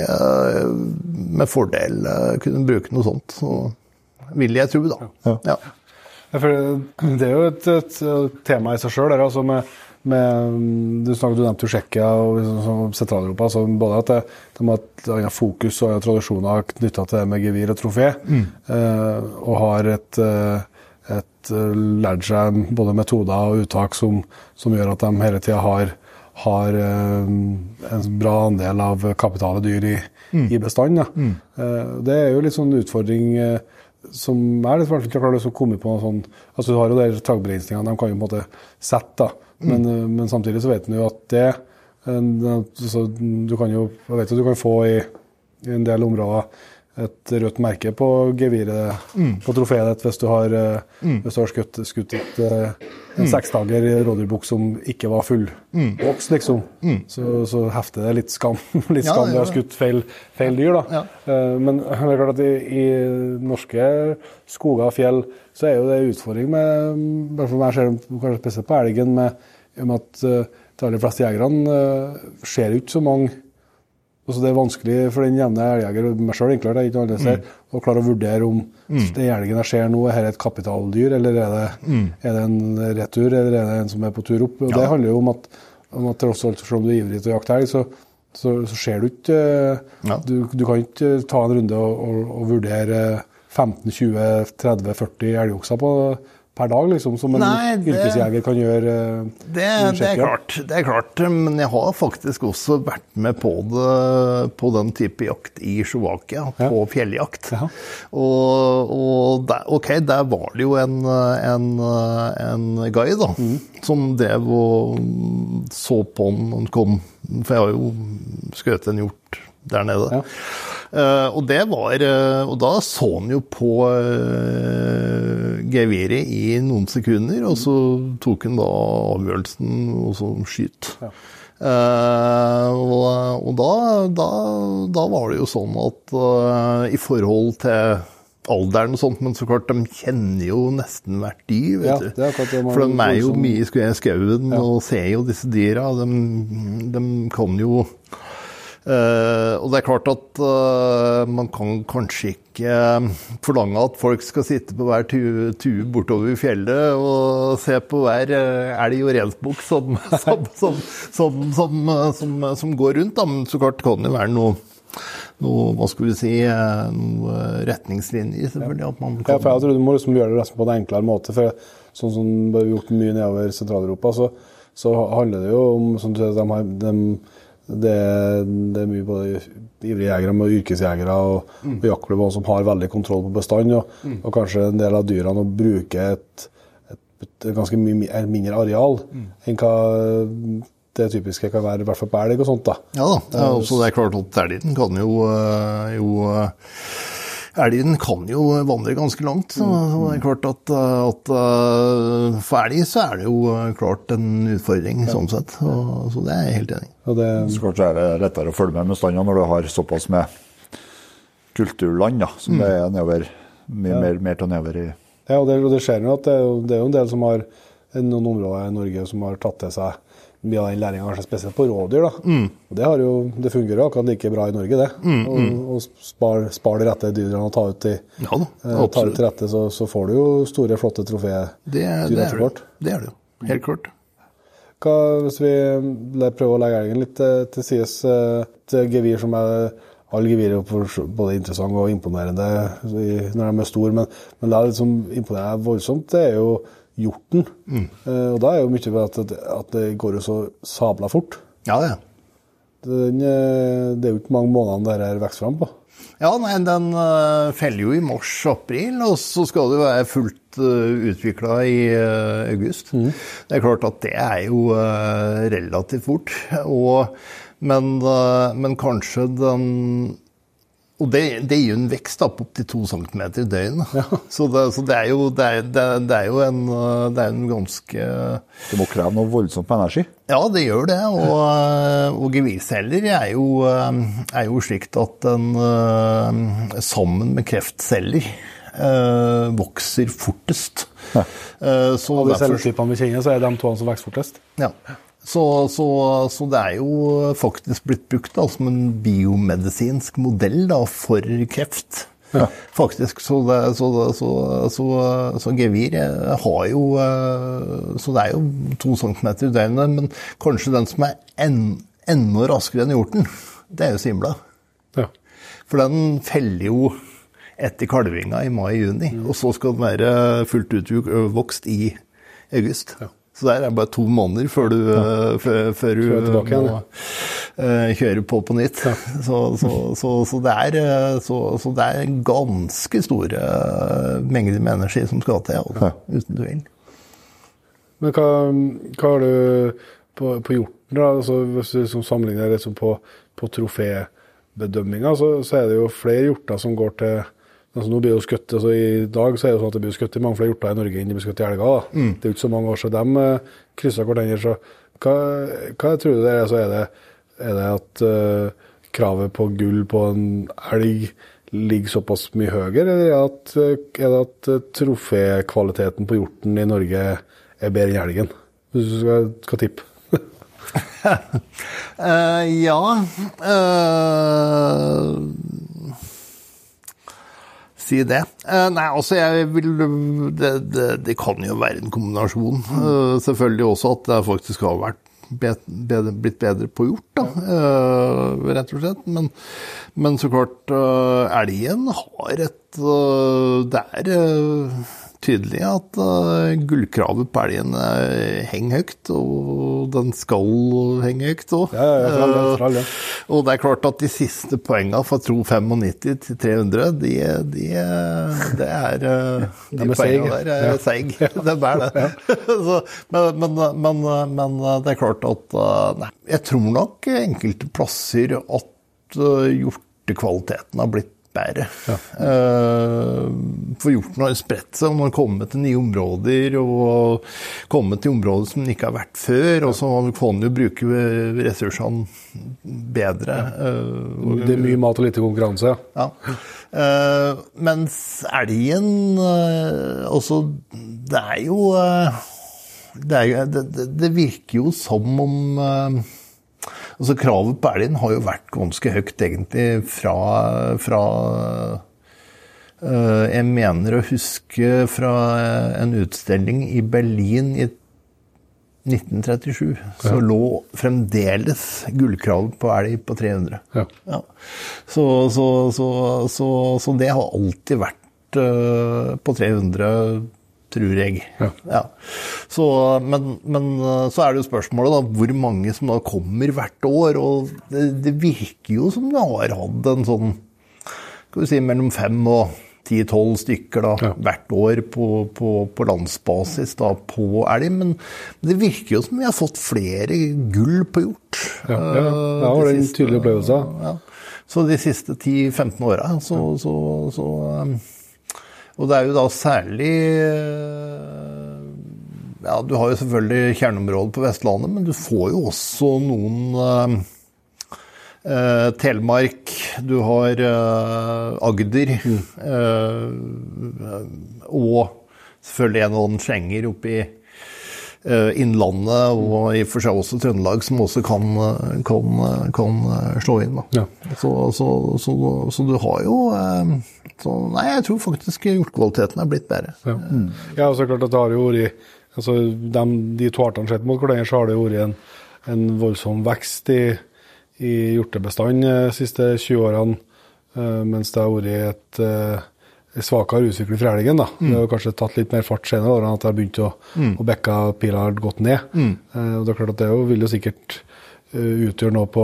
med fordel kunne bruke noe sånt. Så vil jeg tro, da. Ja. Ja. det er jo et, et tema i seg sjøl, altså med med, du, snakket, du nevnte jo Tsjekkia og liksom, Sentral-Europa. Så både at det, de har et annet fokus og tradisjoner knytta til det med gevir og trofé, mm. eh, og har et, eh, et, eh, lært seg både metoder og uttak som, som gjør at de hele tida har, har eh, en bra andel av kapitale dyr i, mm. i bestanden. Mm. Eh, det er jo litt sånn utfordring som er litt vanskelig å klare å komme på noe sånn altså Du har jo de tagbegrensningene de kan jo på en måte sette. da, men, mm. men, samtidig så vet en jo at det altså, Du kan jo jeg vet at du kan få i, i en del områder et rødt merke på geviret, mm. på trofeet ditt, hvis du har, eh, mm. hvis du har skutt, skutt et, eh, en mm. seksdager rådyrbukk som ikke var full mm. liksom. Mm. Så, så, hefter det litt skam. litt skam ja, ved å ha skutt feil, feil, dyr, da. Ja. Uh, men det er klart at i, i, norske skoger og fjell så er jo det en utfordring med bare for meg ser kanskje spesielt på elgen, med, med at de aller fleste jegerne ser ikke så mange Altså det er vanskelig for den jevne elgjeger, meg sjøl inkludert, ikke noe ser, mm. å klare å vurdere om mm. den elgen jeg ser nå, er det et kapitaldyr, eller er det, mm. er det, en retur, eller er det en som er på tur opp. Og ja. Det handler jo om at om at tross alt, selv om du er ivrig til å jakte elg, så, så, så ser du ikke Ja. du, du kan ikke ta en runde og, og, og vurdere 15-20-30-40 elgokser på per dag, liksom, som en Nei, det- yrkesjeger kan gjøre. Uh, Det, det, er klart, det er klart, men jeg har faktisk også vært med på det på den type jakt i Slovakia, på fjelljakt. Ja. Og, og der, ok, der var det jo en, en, en guide da, Mm. som drev og så på han han kom, for jeg har jo skutt en hjort der nede. Ja. Uh, og det var uh, Og da så han jo på uh, geviret i noen sekunder, og så tok han da avgjørelsen og så skyt. Eh, og og da, da, da var det jo sånn at i forhold til alderen og sånt, men så klart, de kjenner jo nesten hvert dyr, vet Ja, du. er For de er jo mye i skau- skauen og ser jo disse dyra. De, de kan jo og det er klart at eh, man kan kanskje ikke eh, forlange at folk skal sitte på hver tue, bortover i fjellet og se på hver elg og rensbukk som, som, som, som, som, eh, som, som går rundt. Da. Men så klart kan det være noe, noe hva skal vi si, eh, noe retningslinjer, selvfølgelig. At man Ja, for jeg tror du må liksom gjøre det på en enklere måte. for Sånn som vi har gjort mye nedover Sentral-Europa, så, så handler det jo om som du sier, de har, de, det, det er mye både ivrige jegere med yrkesjegere og, og jaktklubber som har veldig kontroll på bestand, og, og kanskje en del av dyrene å bruke et, et, et ganske mye mindre areal enn hva det typiske kan være, i hvert fall på elg og sånt. da. Ja da. Det er, også, det er klart at elgen kan jo, øh, jo øh, Elgen kan jo vandre ganske langt. Så, så det er klart at, øh, at øh, for elg så er det jo øh, klart en utfordring sånn sett. Så, så det er jeg helt enig i. Og det, Så kanskje er det lettere å følge med med standene når du har såpass med kulturland, da, som det er nedover, mye mer, mer til nedover i Ja, og det, og det skjer jo at det er, det er jo en del som har noen områder i Norge som har tatt til seg mye av den læringa, kanskje spesielt på rådyr. da. Og Det har jo, det fungerer jo akkurat like bra i Norge, det. Og, og spar, spar de rette dyrene og ta ut de Ja eh, tar ut til rette, så, så får du jo store, flotte trofeer. Det, er- dyr etter er hvert. det. er det jo. Helt klart. Hva, hvis vi prøver å legge elgen litt til, til sides, eh, et gevir som er Alle gevir er både interessante og imponerende når de er store, men, men det er som imponerer meg voldsomt, det er jo hjorten. Eh, og da er jo mye ved at, at det går jo så sabla fort. Ja, det. Den, eh, det er jo ikke mange månedene dette her vokser fram på. Ja, nei, den øh, feller jo i mars-april, og så skal det jo være fullt utvikla i august. Det er klart at det er jo relativt fort. Og, men, men kanskje den Og det, det gir jo en vekst da, på opptil to centimeter i døgnet. Så, det, så det er jo, det er, er, jo en, det er en ganske Det må kreve noe voldsomt med energi. ja, det gjør det. Og, øh, og gevirceller er jo, øh, er jo slikt at den øh, sammen med kreftceller vokser fortest. Eh, Så Av de celletypene vi kjenner, så er det de to som vokser fortest. ja. Så, så, så det er jo faktisk blitt brukt da, som en biomedisinsk modell da, for kreft. Faktisk, så, det, så, det- så, så, så gevir eh, har jo eh, Så det er jo to centimeter i døgnet, men kanskje den som er en, enda raskere enn hjorten, det er jo simla. Ja. For den feller jo etter kalvinga i mai-juni, og så skal den være fullt utvokst i august. Så der er det bare to måneder før du, ja. før, før du tilbake må eh, kjøre på på nytt. Så, så, så, så, det er, eh, så, så det er ganske store eh, mengder med energi som skal til, altså, uten tvil. Men hva, hva har du på, på hjorten, da? Altså, hvis du liksom sammenligner liksom på, på trofébedømminga, så, så er det jo flere hjorter som går til altså nå blir jo skutt, altså I dag så er det sånn at det blir skutt i mange flere hjorter i Norge enn det blir skutt i elger. da. Det er jo ikke så mange år siden de uh, kryssa hverandre. så hva, hva tror du det er? Så er det, er det at uh, kravet på gull på en elg ligger såpass mye høyere, eller er det at, eh, er det at eh, trofékvaliteten på hjorten i Norge er bedre enn elgen? Hvis du skal, skal tippe. uh, ja eh, Si det. Eh, nei, altså jeg vil det, det, det kan jo være en kombinasjon. Eh, selvfølgelig også at det faktisk har vært bedre, blitt bedre på hjort, da, uh, rett og slett. Men, men så klart, uh, elgen har et uh, Det er tydelig at uh, gullkravet på elgen henger høyt, og den skal henge høyt òg. Ja, ja, ja, for og det er klart at de siste poengene fra tro 95 til 300, de, de, det er De poengene der er seig. Det er det. Så, men, men, men, men, det er klart at Nei, jeg tror nok enkelte plasser at hjortekvaliteten har blitt bedre. Ja. Uh, for hjorten har spredt seg, og den har kommet til nye områder og kommet til områder som den ikke har vært før. Og så kan den jo bruke ressursene bedre. Uh, det er mye mat og lite konkurranse, ja. Uh, mens elgen også Det er jo det, er, det, det, virker jo som om Altså Kravet på elgen har jo vært ganske høyt, egentlig, fra, fra uh, Jeg mener å huske fra en utstilling i Berlin i 1937 så lå fremdeles gullkravet på elg på 300. Ja. Ja. Så, så, så, så, det har alltid vært uh, på 300 tror jeg. Ja. Ja. Så, men, men, så er det jo spørsmålet da, hvor mange som da kommer hvert år. Og det, det virker jo som vi har hatt en sånn skal vi si, mellom fem og ti-tolv stykker da, ja. hvert år på, på, på, landsbasis da, på elg. Men det virker jo som vi har fått flere gull på hjort. Ja, ja. det var en tydelig opplevelse. Ja. Så de siste 10-15 åra så, så, så um, og det er jo da særlig eh, Ja, du har jo selvfølgelig kjerneområdet på Vestlandet, men du får jo også noen uh, uh, Telemark, du har uh, Agder og selvfølgelig en og annen oppe i Innlandet og i og for seg også Trøndelag, som også kan, kan, kan slå inn. Ja. Så, så, så, så, du har jo så nei, jeg tror faktisk hjortkvaliteten er blitt bedre. Ja, mm. ja og så klart at det har jo vært altså, de, de to artene sett mot hverandre, så har det vært en, en voldsom vekst i, i hjortebestanden de siste 20 årene. Uh, mens det har vært et uh, svakere utvikling for elgen. da. Mm. Det har kanskje tatt litt mer fart senere årene, at det har begynt å, mm. å bekke pila gått ned. Mm. Uh, og Det er klart at det vil jo sikkert utgjøre noe på,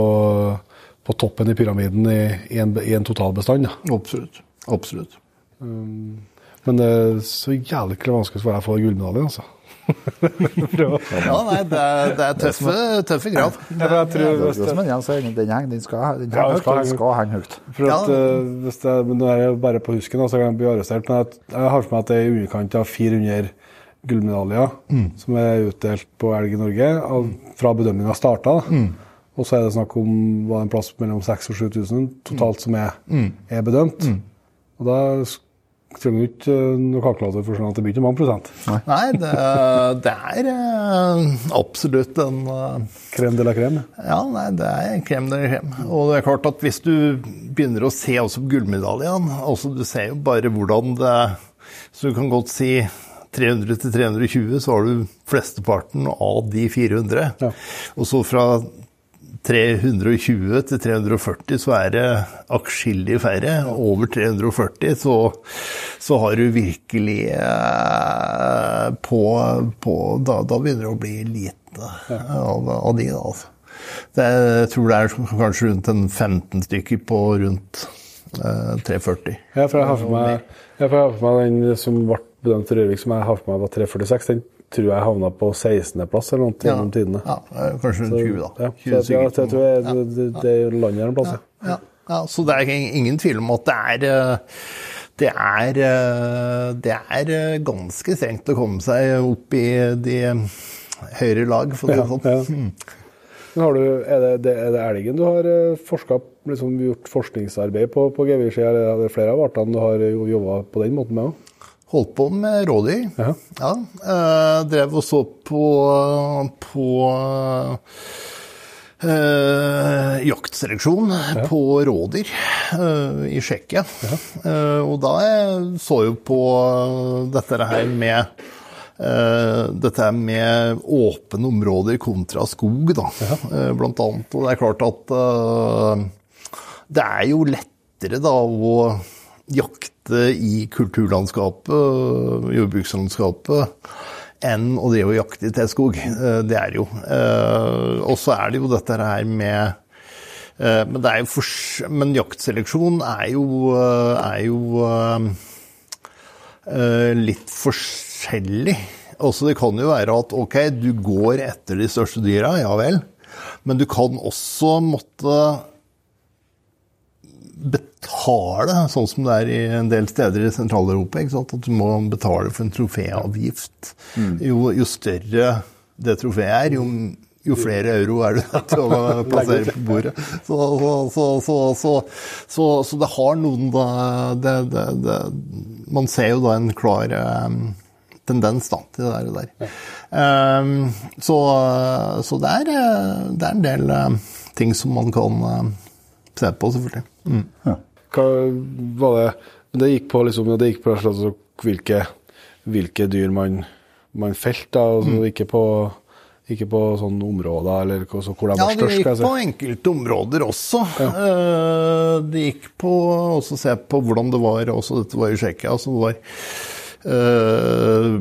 på, toppen i pyramiden i, i, en, i en totalbestand. Da. Absolutt. Absolutt. Um, men det er så jævlig vanskelig å svare å få gullmedalje, altså. ja, nei, det er, det er tøffe, tøffe krav. Ja, jeg tror, ja, det, men Jens den, henger, den skal, den ja, skal, skal henge høyt. For at, ja. uh, hvis det, nå er jeg bare på husken, så kan jeg bli arrestert. Men jeg, jeg har for meg at det er i underkant av 400 gullmedaljer mm. som er utdelt på elg i Norge av, fra bedømminga starta. Mm. Og så er det snakk om var en plass mellom 6000 og 7000 totalt som er, mm. er bedømt. Mm. Og da trenger du ikke eh, noen kalkulator for sånn at det blir ikke mange prosent. Nei, det, det er uh, absolutt en Krem de la krem? Ja, nei, det er krem de la krem. Og det er klart at hvis du begynner å se også på gullmedaljen altså Du ser jo bare hvordan det Så du kan godt si 300 til 320, så har du flesteparten av de 400. Ja. Og så fra 320 til 340 så er det atskillig færre. Over 340 så, så har du virkelig eh, på, på da, da, begynner det å bli lite av, av de, da. Altså. Det, jeg tror det er kanskje rundt en 15 stykker på rundt eh, 340. Ja, for jeg har for meg, jeg har for meg den som ble bedømt til Rørvik, som jeg har for meg var 346. den tror jeg havna på 16.-plass eller noe ja. tidene. Ja, kanskje rundt 20, da. 20 så, ja, så jeg tror jeg, det, det, det er landet en plass. Ja, ja. så det er ingen tvil om at det er eh, det er, eh, det er eh, ganske strengt å komme seg opp i de høyere lag, for å si det sånn. Hmm. Men du, er, det, er, det, elgen du har forska, liksom, gjort forskningsarbeid på på gevirsida? Er det flere av artene du har jobba på den måten med òg? Holdt på med rådyr. Ja. ja Eh, drev og så på, på eh, jaktseleksjon ja. på rådyr eh, i Tsjekkia. Ja. og da så jeg på dette her med eh, dette med åpne områder kontra skog, da, eh, blant annet. Og det er klart at eh, det er jo lettere da å jakte i kulturlandskapet, jordbrukslandskapet, enn å drive og jakte i tetskog. Eh, det er jo. Eh, og så er det jo dette her med eh, men, det for, men jaktseleksjon er jo, er jo litt forskjellig. Også det kan jo være at ok, du går etter de største dyra, ja vel. Men du kan også måtte betale, sånn som det er i en del steder i Sentral-Europa. At du må betale for en troféavgift. Mm. Jo, jo, større det trofeet er, jo, jo, flere euro er du nødt til å plassere på bordet. Så, så, så, så det har noen det, det, det, Man ser jo da en klar um, tendens da, til det der. Ja. Um, så, det er, det, er, en del uh, ting som man kan se på, selvfølgelig. Mm. Ja. Hva var det Det gikk på liksom, det gikk på altså, hvilke, hvilke, dyr man, man felte, altså, mm. ikke på ikke på sånne områder eller altså, hvor de var størst? Ja, det gikk på enkelte områder også. Ja. Eh, det gikk på å se på hvordan det var også Dette var i Tsjekkia. Altså det var Uh,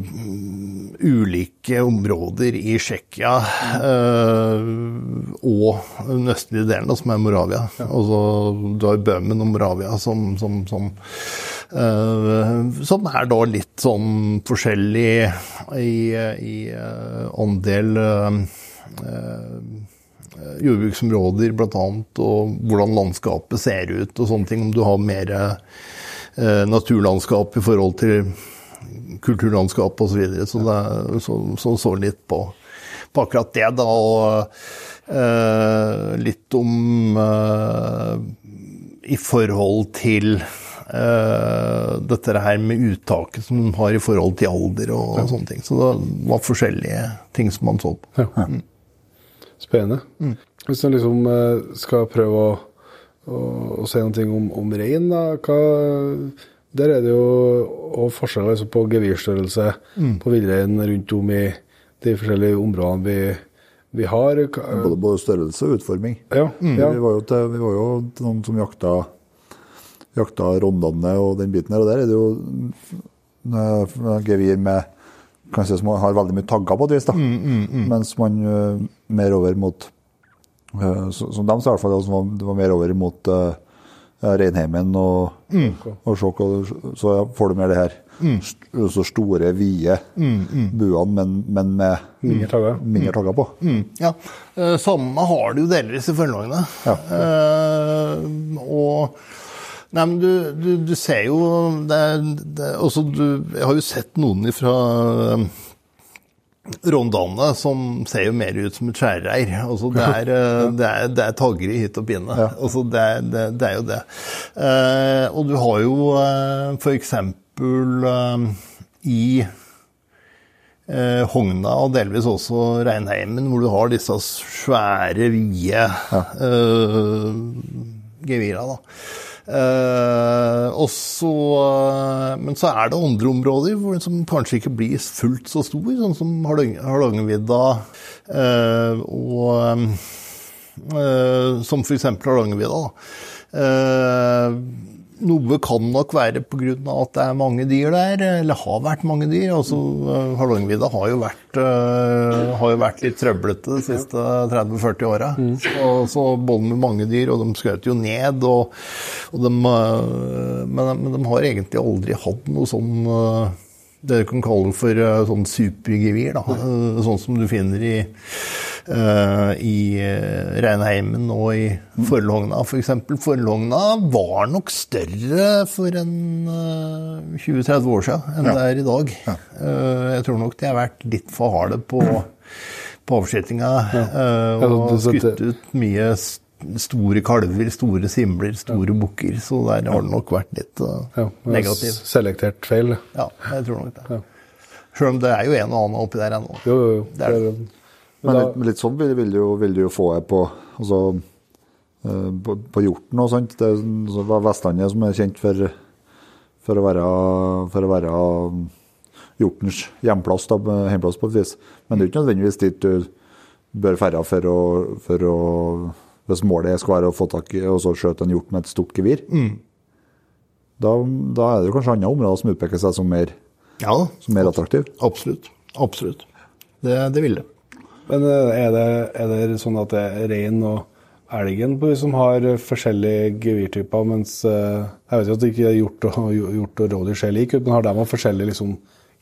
ulike områder i Tsjekkia uh, og den østlige delen, som er Moravia. Altså, du har Bøhmen og Moravia som, som, som, uh, som, er da litt sånn forskjellig i, i andel jordbruksområder, bl.a., og hvordan landskapet ser ut og sånne ting. Om du har mer naturlandskap i forhold til kulturlandskap osv. Så, videre. så det så, så, så litt på, på, akkurat det, da. Og eh, litt om eh, I forhold til eh, dette her med uttaket som de har i forhold til alder og, og, sånne ting. Så det var forskjellige ting som man så på. Mm. Spennende. Mm. Hvis du liksom eh, skal prøve å, å, å si noe om, om rein, da, hva der er det jo forskjeller altså på gevirstørrelse mm. på villrein rundt om i de forskjellige områdene vi, vi har. Både, både, størrelse og utforming. Ja, mm. ja. Vi, var jo til, vi var jo til noen som jakta, jakta rondane og den biten her, og der er det jo gevir med kan si som har veldig mye tagger på et vis, da. Mm, mm, mm. mens man uh, mer over mot uh, Som dem, så i hvert fall, det var, det var mer over mot uh, reinheimen og, mm. og sjokk, så får du med det her mm. så store, vide mm, mm. buene, men, men, med mindre tagger, mindre tagger på. Mm. Ja. Eh, samme har du jo delvis i følgevognene. Ja. Eh, og Nei, men du, du, du ser jo det, det, også du, Jeg har jo sett noen fra Rondane som ser jo mer ut som et skjærereir. Altså, det, er, eh, det, er, det er tagger hit og pinne. Ja. Altså, det, det, det, er jo det. Eh, og du har jo eh, f.eks. Eh, i eh, Hogna og delvis også Reinheimen, hvor du har disse svære, vide ja. eh, gevira. da. Uh, og så, uh, men så er det andre områder hvor, som kanskje ikke blir fullt så stor, sånn som Hardangervidda uh, og Som f.eks. Hardangervidda. Noe kan nok være pga. at det er mange dyr der, eller har vært mange dyr. altså Hardangervidda har, jo vært, uh, har jo vært litt trøblete de siste 30-40 åra. Mm. Så, så både med mange dyr, og de skjøt jo ned. Og, og de, uh, men, men, de har egentlig aldri hatt noe sånn uh, det du kan kalle for sånn supergevir. Da. Sånn som du finner i i eh, Reinheimen og i Forlogna f.eks. For Forlogna var nok større for en uh, eh, 20-30 år siden enn ja. det er i dag. Ja. Jeg tror nok de har vært litt for harde på, på avskytinga ja. og skutt ut mye store kalver, store simler, store bukker. Så der har det nok vært litt uh, negativ. Selektert feil? Ja, jeg tror nok det. Selv om det er jo en og annen oppi der ennå. Jo, jo, jo. Det er det. Men litt, litt, sånn vil, vil, du, vil, du, jo få det på, altså, eh, på, på hjorten og sånt. Det er Vestlandet som er kjent for, for, å, være, for å være hjortens hjemplass, da, hjemplass på et vis. Men det er ikke nødvendigvis dit du bør ferde for å, for å Hvis målet skal være å få tak i og så skjøte en hjort med et stort gevir. Da, da er det kanskje andre områder som utpeker seg som mer, Ja, som mer attraktive. absolutt. Absolutt. Det, det vil det. Men eh, er det, er det sånn at det er rein og elgen som har forskjellige gevirtyper, mens eh, Jeg vet jo at det ikke hjort og, hjort og rådyr ser like ut, men har de forskjellige liksom,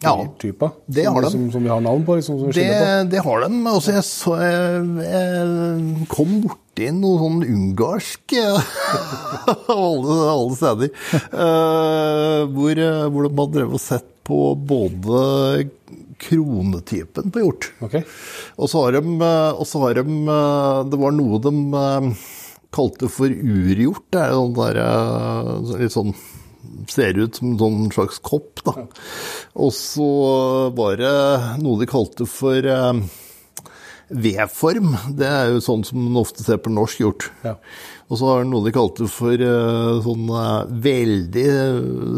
Ja, det har de. Som, som vi har navn på? Liksom, som vi Det, på? det har de. Også jeg, så, jeg, jeg kom borti noe sånn ungarsk eh, alle, alle steder. Uh, hvor, eh, hvor de hadde drevet og sett på både kronetypen på hjort. Okay. Og så har de, eh, og så har de eh, Det var noe de eh, kalte for urhjort. Det er jo sånn der litt sånn Ser ut som en sånn slags kopp, da. Og så var det noe de kalte for V-form. Det er jo sånn som man ofte ser på norsk hjort. Ja. Og så har de noe de kalte for sånn veldig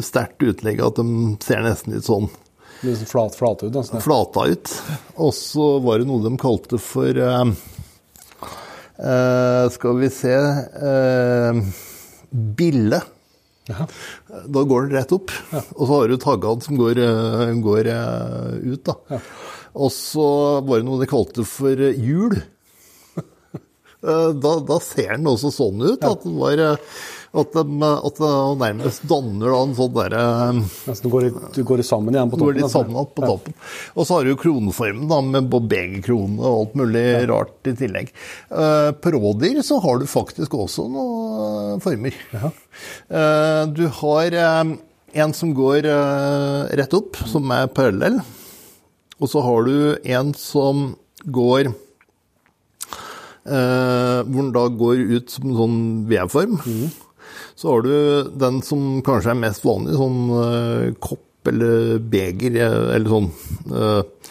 sterkt utlegg, at de ser nesten litt sånn Litt flat, flat, flate ut. sånn. flata ut. Og så var det noe de kalte for eh, eh, Skal vi se eh, Bille. Ja. Da går den rett opp. Og så har du taggene som går, eh, går eh, ut. da. Og så var det noe de kalte for hjul. Eh, Da, da ser den også sånn ut. At, den var, eh, at, de, at de nærmest danner da en sånn derre Nesten går, du går sammen igjen på toppen. Går litt sammen igjen på toppen. Og så har du kroneformen da, med begerkrone og alt mulig rart i tillegg. Eh, på rådyr så har du faktisk også noen former. Eh, du har eh, en som går eh, rett opp, som er parallell. Og så har du en som går eh, hvor den da går ut som en sånn V-form. Så har du den som kanskje er mest vanlig, sånn eh, kopp eller beger, eh, eller sånn eh,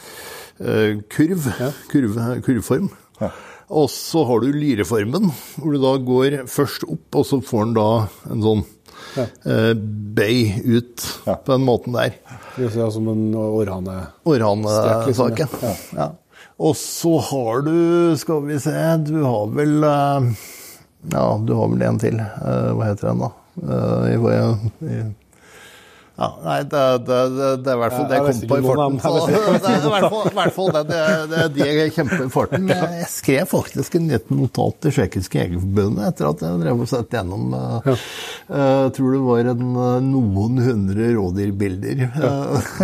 eh, kurv, kurv, kurvform. Og så har du lyreformen, hvor du da går først opp, og så får den da en sånn eh, bøy ut på den måten der. Det ser ut som en orrhane. Orrhanesaken. liksom, ja. ja. Og så har du, skal vi se, du har vel eh, Ja, du har vel en til. Eh, Hva heter den, da? Eh, i, i, ja, nei, det, det, det, det er i hvert fall det Jeg kom på i farten. det er i hvert fall, det, det, det de jeg kjemper i farten. Jeg skrev faktisk en liten notat til Tsjekkiske Jegerforbundet etter at jeg drev og sett gjennom eh, Jeg tror det var en, eh, noen hundre rådyrbilder. Ja.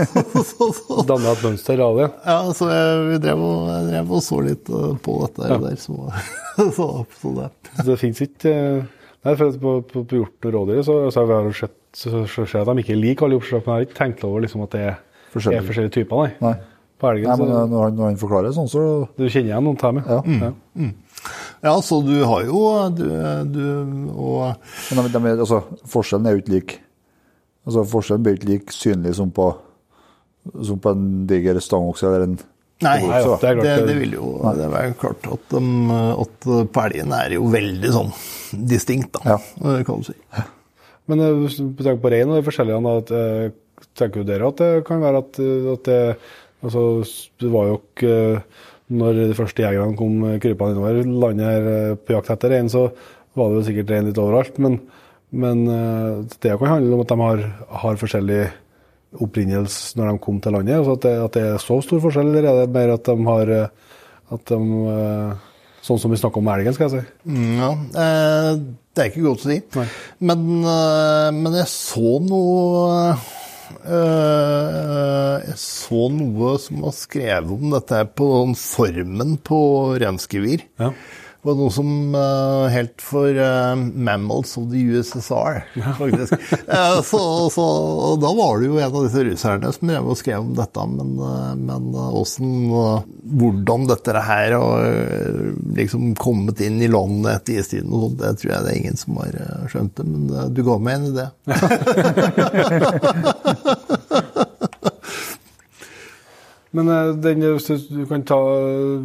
så, et mønster av det. ja, så jeg, drev og, jeg drev og så litt eh, på dette ja. der, så, så, så det. Så det fins ikke eh, Nei, for på, på, på hjort og rådyr så, så har vi sett så, så ser jeg at de ikke liker alle oppslag, men jeg har ikke tenkt over liksom, at det er Forskjellige. er forskjellige typer. Nei. Nei. På elgen Nei, men så når han, når han forklarer sånn, så du kjenner igjen noen av dem. Ja. Ja. Ja, så du har jo du, du, og, Men de, de, altså, forskjellen er jo ikke lik. Altså, forskjellen blir ikke like synlig som på, som på en diger stangokse eller en Nei, Nei, ja, det er det, det- det vil jo det er klart at, de, at på elgen er jo veldig sånn distinkt, da, Ja. kan du si. Men eh, hvis du tenker på rein og de forskjellige, at, eh, tenker dere at det kan være at, eh, at det altså, Det var jo ikke eh, Når de første jegerne kom eh, krypende innover landet her eh, på jakt etter rein, så var det jo sikkert rein litt overalt. Men, men eh, det kan handle om at de har, har forskjellig opprinnelse når de kom til landet. Altså at, det, at det er så stor forskjell, eller er det mer at de har eh, at de, eh, Sånn som vi snakker om elgen, skal jeg si. Mm, Ja, eh, det er ikke godt å si. Men, eh, men jeg så noe eh, Jeg så noe som var skrevet om dette på formen på reinsgevir. Ja. Var noe som uh, helt for uh, Mammals of the USSR, faktisk. uh, så, så, da var det jo en av disse russerne som drev og skrev om dette, men, men hvordan, hvordan dette her har liksom kommet inn i landet etter istiden og sånt, det tror jeg det er ingen som har skjønt det, men du ga meg en idé. Men eh, den, hvis du, kan ta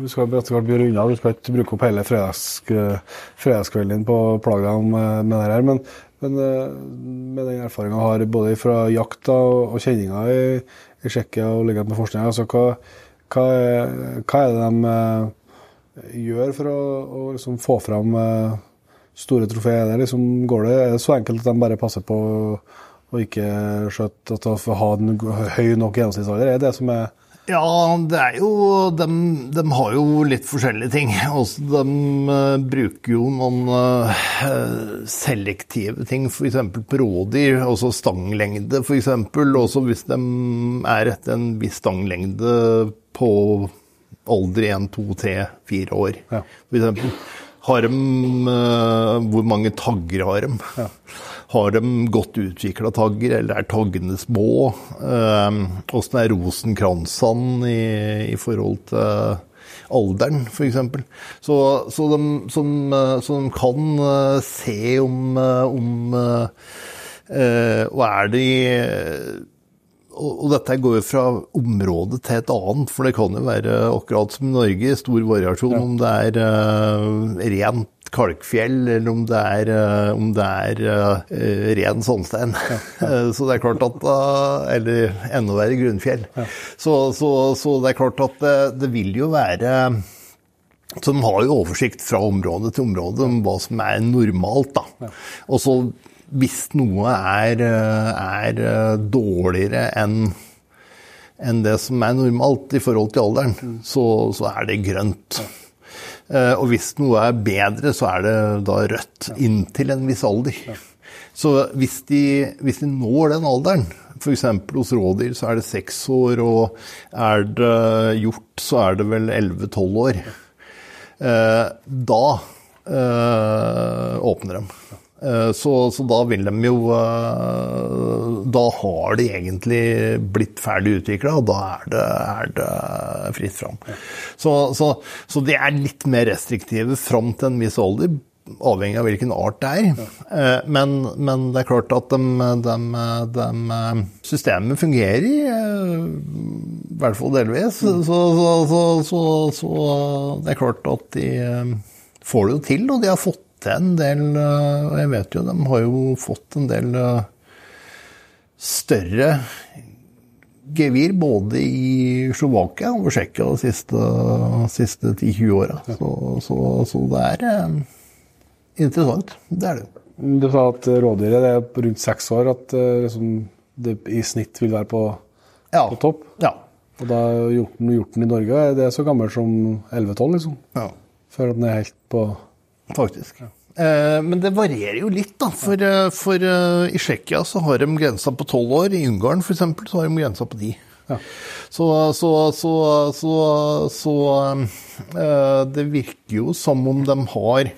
Vi skal etter hvert unna, du skal ikke bruke opp hele fredags, eh, fredagskvelden på å plage deg med, det her. Men Men med den erfaringa har både fra jakta og, kjenninga i, i Tsjekkia og liggende med forskninga, altså hva, hva, hva, er, det de gjør for å, å liksom få fram store trofeer? Liksom, går det, er det så enkelt at de bare passer på og ikke skjøtte at å ha en høy nok gjennomsnittsalder? Er det som er ja, det er jo de, de, har jo litt forskjellige ting. Også de uh, bruker jo noen uh, selektive ting, f.eks. på rådyr. Altså stanglengde, f.eks. Også hvis de er etter en viss stanglengde på alder 1, 2, 3, 4 år. Ja. For eksempel. Har de uh, Hvor mange tagger har de? Ja. Har de godt utvikla tagger, eller er taggene små? Åssen uh, er rosenkransene i, i, forhold til alderen, f.eks.? Så, så, de, som, så de kan uh, se om, om Og er de og dette går jo fra område til et annet, for det kan jo være akkurat som i Norge, stor variasjon ja. om det er uh, rent kalkfjell, eller om det er, uh, om det er uh, ren sandstein. Ja. Ja. så det er klart at Eller enda verre grunnfjell. Så, så, så, det er klart at det, det vil jo være så de har jo oversikt fra område til område om hva som er normalt. da. Og så hvis noe er, er dårligere enn enn det som er normalt i forhold til alderen, mm. så, så er det grønt. Ja. Og hvis noe er bedre, så er det da rødt. Inntil en viss alder. Så hvis de, hvis de, når den alderen, f.eks. hos rådyr så er det seks år, og er det hjort så er det vel 11-12 år, eh, da øh, åpner de. Eh, så, så, da vil de jo eh, Da har de egentlig blitt ferdig utvikla, og da er det, er det fritt fram. Så, så, så, de er litt mer restriktive fram til en viss alder, avhengig av hvilken art det er. Eh, men, men det er klart at de, de, de systemet fungerer, i hvert fall delvis. Så, det er klart at de får det jo til, og de har fått til en del eh, Og jeg vet jo, de har jo fått en del eh, større gevir både i Slovakia og Tsjekkia de siste, siste 10-20 åra. Så, så, så, det er eh, interessant. Det er det. Du sa at rådyret er rundt seks år, at liksom, det i snitt vil være på, ja. på topp? Ja. Og da hjorten, hjorten i Norge er det så gammel som 11-12, liksom? Ja. Før den er helt på Faktisk. Ja. Eh, men det varierer jo litt, da. For, eh, for uh, i Tsjekkia så har de grensa på tolv år. I Ungarn f.eks. så har de grensa på ti. Ja. Så, så, så, så det virker jo som om de har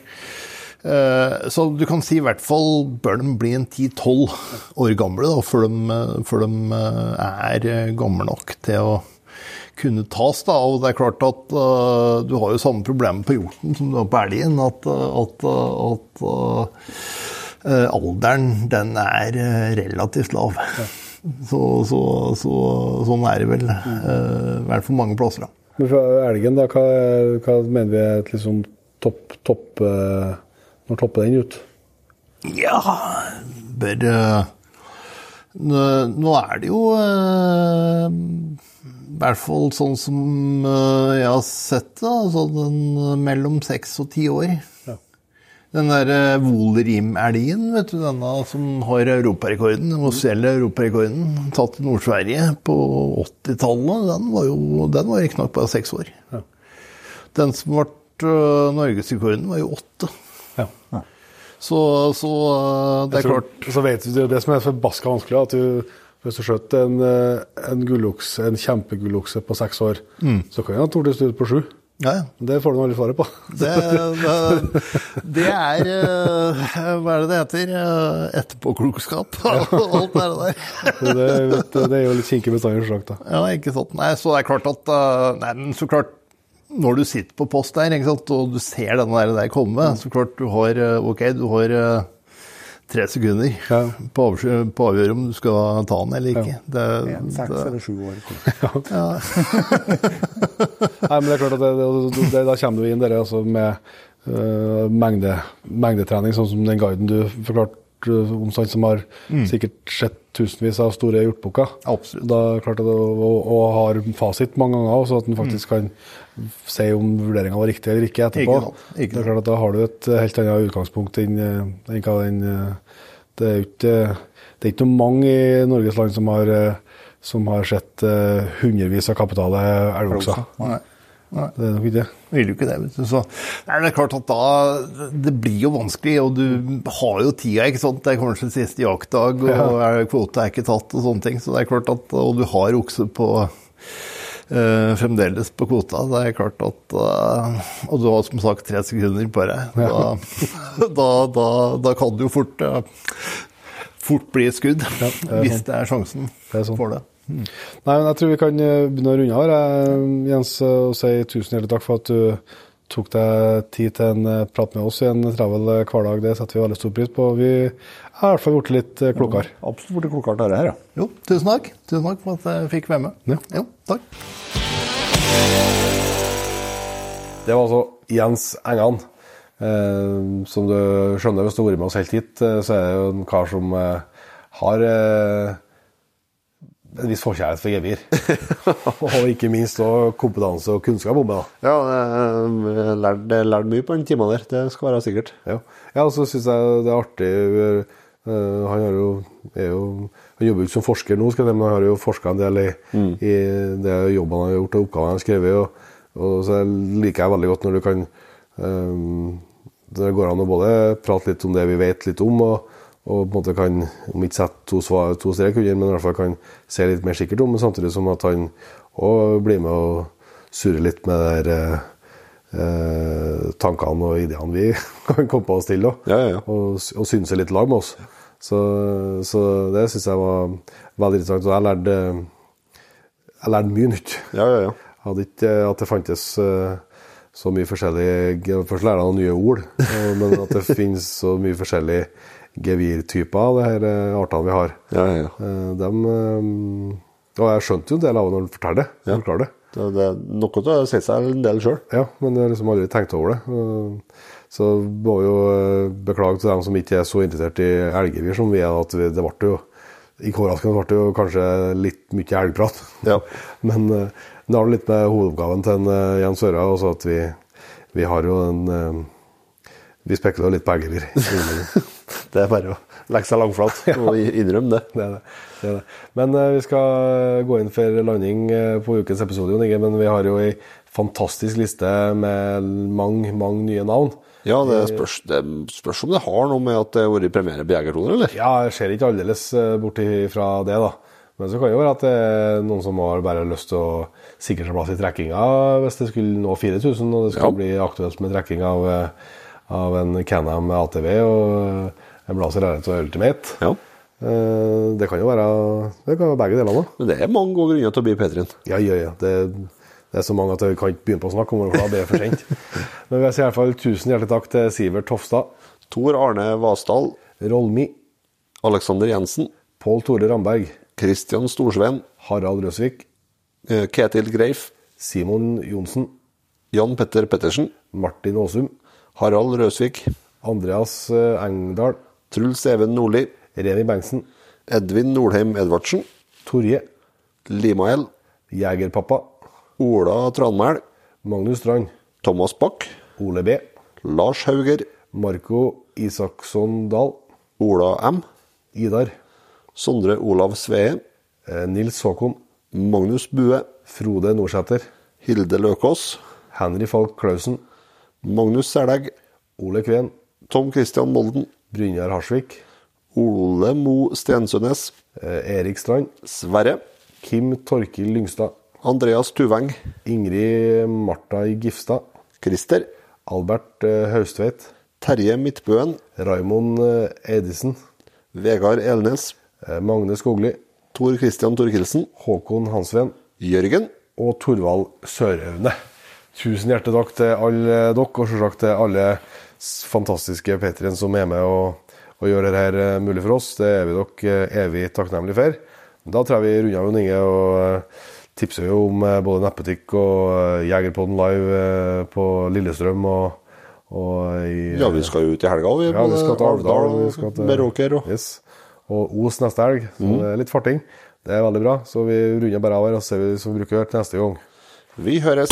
Så du kan si i hvert fall bør de bli en 10-12 år gamle da, før de, før de er gamle nok til å kunne tas. Da. Og det er klart at uh, du har jo samme problem på hjorten som du har på elgen. At, at, at uh, alderen, den er relativt lav. Ja. Så, så, så, sånn er det vel. Uh, I hvert fall mange plasser. da. Men for elgen, da, hva, hva mener vi er et liksom topp, topp Når topper den ut? Ja, bør Nå er det jo i hvert fall sånn som uh, jeg har sett det, sånn mellom seks og ti år. Ja. Den derre uh, Volrim-elgen, vet du, denne som har europarekorden, den offisielle europarekorden, tatt i Nord-Sverige på 80-tallet, den var jo den var riktignok bare seks år. Ja. Den som ble norgesrekorden, var jo åtte. Ja. Så, så uh, det er klart Så vet du, det det som er forbaska vanskelig, at du hvis du skjøt en, eh, en, gullokse, en kjempegullokse på seks år, mm. så kan han tordes ut på sju. Ja, ja. Det får du aldri svaret på. Det, det, det, er eh, Hva er det det heter? Eh, etterpåklokskap og alt det der. det, vet, det, er jo litt kinkig bestandig sagt, da. Ja, ikke sant. Nei, så det er klart at Nei, men så klart når du sitter på post der sant, og du ser denne der, der komme, så klart du har Ok, du har tre sekunder ja. på, å avgjøre om du skal ta den eller ikke. Ja. Det, en, seks det, eller sju år. ja. Nei, men det er klart at det, det, da kommer du inn der altså, med uh, mengde, mengdetrening, sånn som den guiden du forklarte omstand som har sikkert sett tusenvis av store hjortbukker. Absolutt. Da klarte det og, og har fasit mange ganger, så at en faktisk kan si om vurderinga var riktig eller ikke etterpå. Ikke ikke det er klart at Da har du et helt annet utgangspunkt enn eh, enn hva den eh, Det er jo ikke, det er ikke mange i Norges land som har, eh, som har sett eh, hundrevis av kapitale elgokser. Det er nok ikke det. Vil jo ikke det, vet du. Så nei, det er klart at da Det blir jo vanskelig, og du har jo tida, ikke sant. Det er kanskje siste jaktdag, og ja. kvota er ikke tatt og sånne ting. Så det er klart at Og du har okse på eh, fremdeles på kvota. Det er klart at uh, Og du har som sagt tre sekunder på deg. Da, da, da, da kan det jo fort uh, fort bli et skudd, hvis det er sjansen Det er sånn. for det. Nei, men Jeg tror vi kan eh, begynne å runde av, her, Jens, og si tusen hjertelig takk for at du tok deg tid til en prat med oss i en travel hverdag. Det setter vi veldig stor pris på. Vi har i hvert fall blitt litt klokere. Ja, Absolutt blitt klokere til dette her, ja. Jo, tusen takk. Tusen takk for at jeg fikk være med. Ja. Jo, takk. Det var altså Jens Engan. Eh, som du skjønner, hvis du har vært med oss helt hit, eh, så er det jo en kar som eh, har eh, en viss forkjærlighet for gevir. og ikke minst også kompetanse og kunnskap om det. da. Ja, jeg lærte mye på den timen der. Det skal være sikkert. Ja, ja og så syns jeg det er artig eh, Han har jo, jo Han jobber jo ikke som forsker nå, jeg men han har jo forska en del i, i det jobben han har gjort og oppgavene han har skrevet. Og, og så liker jeg veldig godt når du kan um, Det går an å både prate litt om det vi vet litt om, og, og på en måte kan om ikke sette to, svar, to strek under, men i hvert fall kan se litt mer sikkert om, samtidig som at han òg blir med og surrer litt med det der, eh, eh, tankene og ideene vi kan komme på oss til, da. Ja, ja, ja. Og, og synse litt lag med oss. Så, så det syns jeg var veldig interessant. Og jeg lærte, jeg lærte mye nytt. Ja, ja, ja. Jeg hadde ikke at det fantes eh, så mye forskjellige Først lærte jeg noen nye ord, eh, men at det finnes så mye forskjellige gevirtyper av de her eh, artene vi har. ja, ja, ja. Eh, eh, og jeg skjønte jo en del av det når du forteller det. Ja. Det. Det, det er noe til å si seg en del sjøl. Ja, men jeg har liksom aldri tenkt over det. Eh, Så må jo eh, beklage til dem som ikke er så interessert i elgevir som vi er. at vi, det ble jo i overraskende ble det jo kanskje litt mye elgprat. Ja. Men eh, det har litt med hovedoppgaven til en, eh, Jens Øra også at vi, vi har jo en eh, Vi spekulerer litt på elgevir. Det er bare å legge seg langflat og innrømme det. Det er det. det, er det. Men uh, vi skal gå inn for landing eh, på ukens episode, Jon Inge. Men vi har jo ei fantastisk liste med mange, mange nye navn. Ja, det spørs, det spørs om det har noe med at det har vært premiere på Jegertoner, eller? Ja, jeg ser ikke aldeles eh, bort ifra det, da. Men så kan det jo være at det er noen som har bare lyst til å sikre seg plass i trekkinga hvis det skulle nå 4000 og det skulle Ja. bli aktuelt med trekking av, av en Canham ATV og Blazer R1 Ultimate. Ja. Eh, Det kan jo være, det kan være begge delene. Men det er mange gode grunner til å bli P3-en. Ja, ja, ja. Det, det er så mange at jeg kan ikke begynne på å snakke om det, for da blir det for sent. Men vi sier i hvert fall tusen hjertelig takk til Sivert Tofstad, Tor Arne Vasdal, Rolmi, Alexander Jensen, Pål Tore Ramberg, Kristian Storsveen, Harald Røsvik, eh, Ketil Greif, Simon Johnsen, Jan Petter Pettersen, Martin Aasum, Harald Røsvik, Andreas eh, Engdahl, Truls Even Nordli, Reni Bengtsen, Edvin Nordheim Edvardsen, Torje, Limael, Jegerpappa, Ola Tranmæl, Magnus Strand, Thomas Bach, Ole B, Lars Hauger, Marco Isaksson Dahl, Ola M, Idar, Sondre Olav Svee, eh, Nils Håkon, Magnus Bue, Frode Norsæter. Hilde Løkås, Henry Falk Klausen, Magnus Selegg, Ole Kveen, Tom Christian Molden, Brynjar Harsvik, Ole Mo Stensønes, eh, Erik Strand, Sverre, Kim Torkil Lyngstad, Andreas Tuveng, Ingrid Marta Gifstad, Christer, Albert eh, Haustveit, Terje Midtbøen, Raimond eh, Edisen, Vegard Elnes, Magne Skogli, Tor Christian Torkildsen, Håkon Hansven. Jørgen, og Torvald Søraune. Tusen hjertelig takk til alle dere, og selvsagt til alle s- fantastiske Patrien som er med og, og gjør dette eh, mulig for oss. Det er vi dere eh, evig takknemlige for. Da tror jeg vi runder av, Jon Inge, og eh, tipser jo om både nettbutikk og Jegerpodden live på Lillestrøm og, Og i, Ja, vi skal jo ut i helga, vi. Ja, vi skal til Alvdal og skal til Meråker og yes. Og Os neste helg. Så det er litt farting. Det er veldig bra. Så vi runder bare av her og ser vi som vi bruker til neste gang. Vi høres.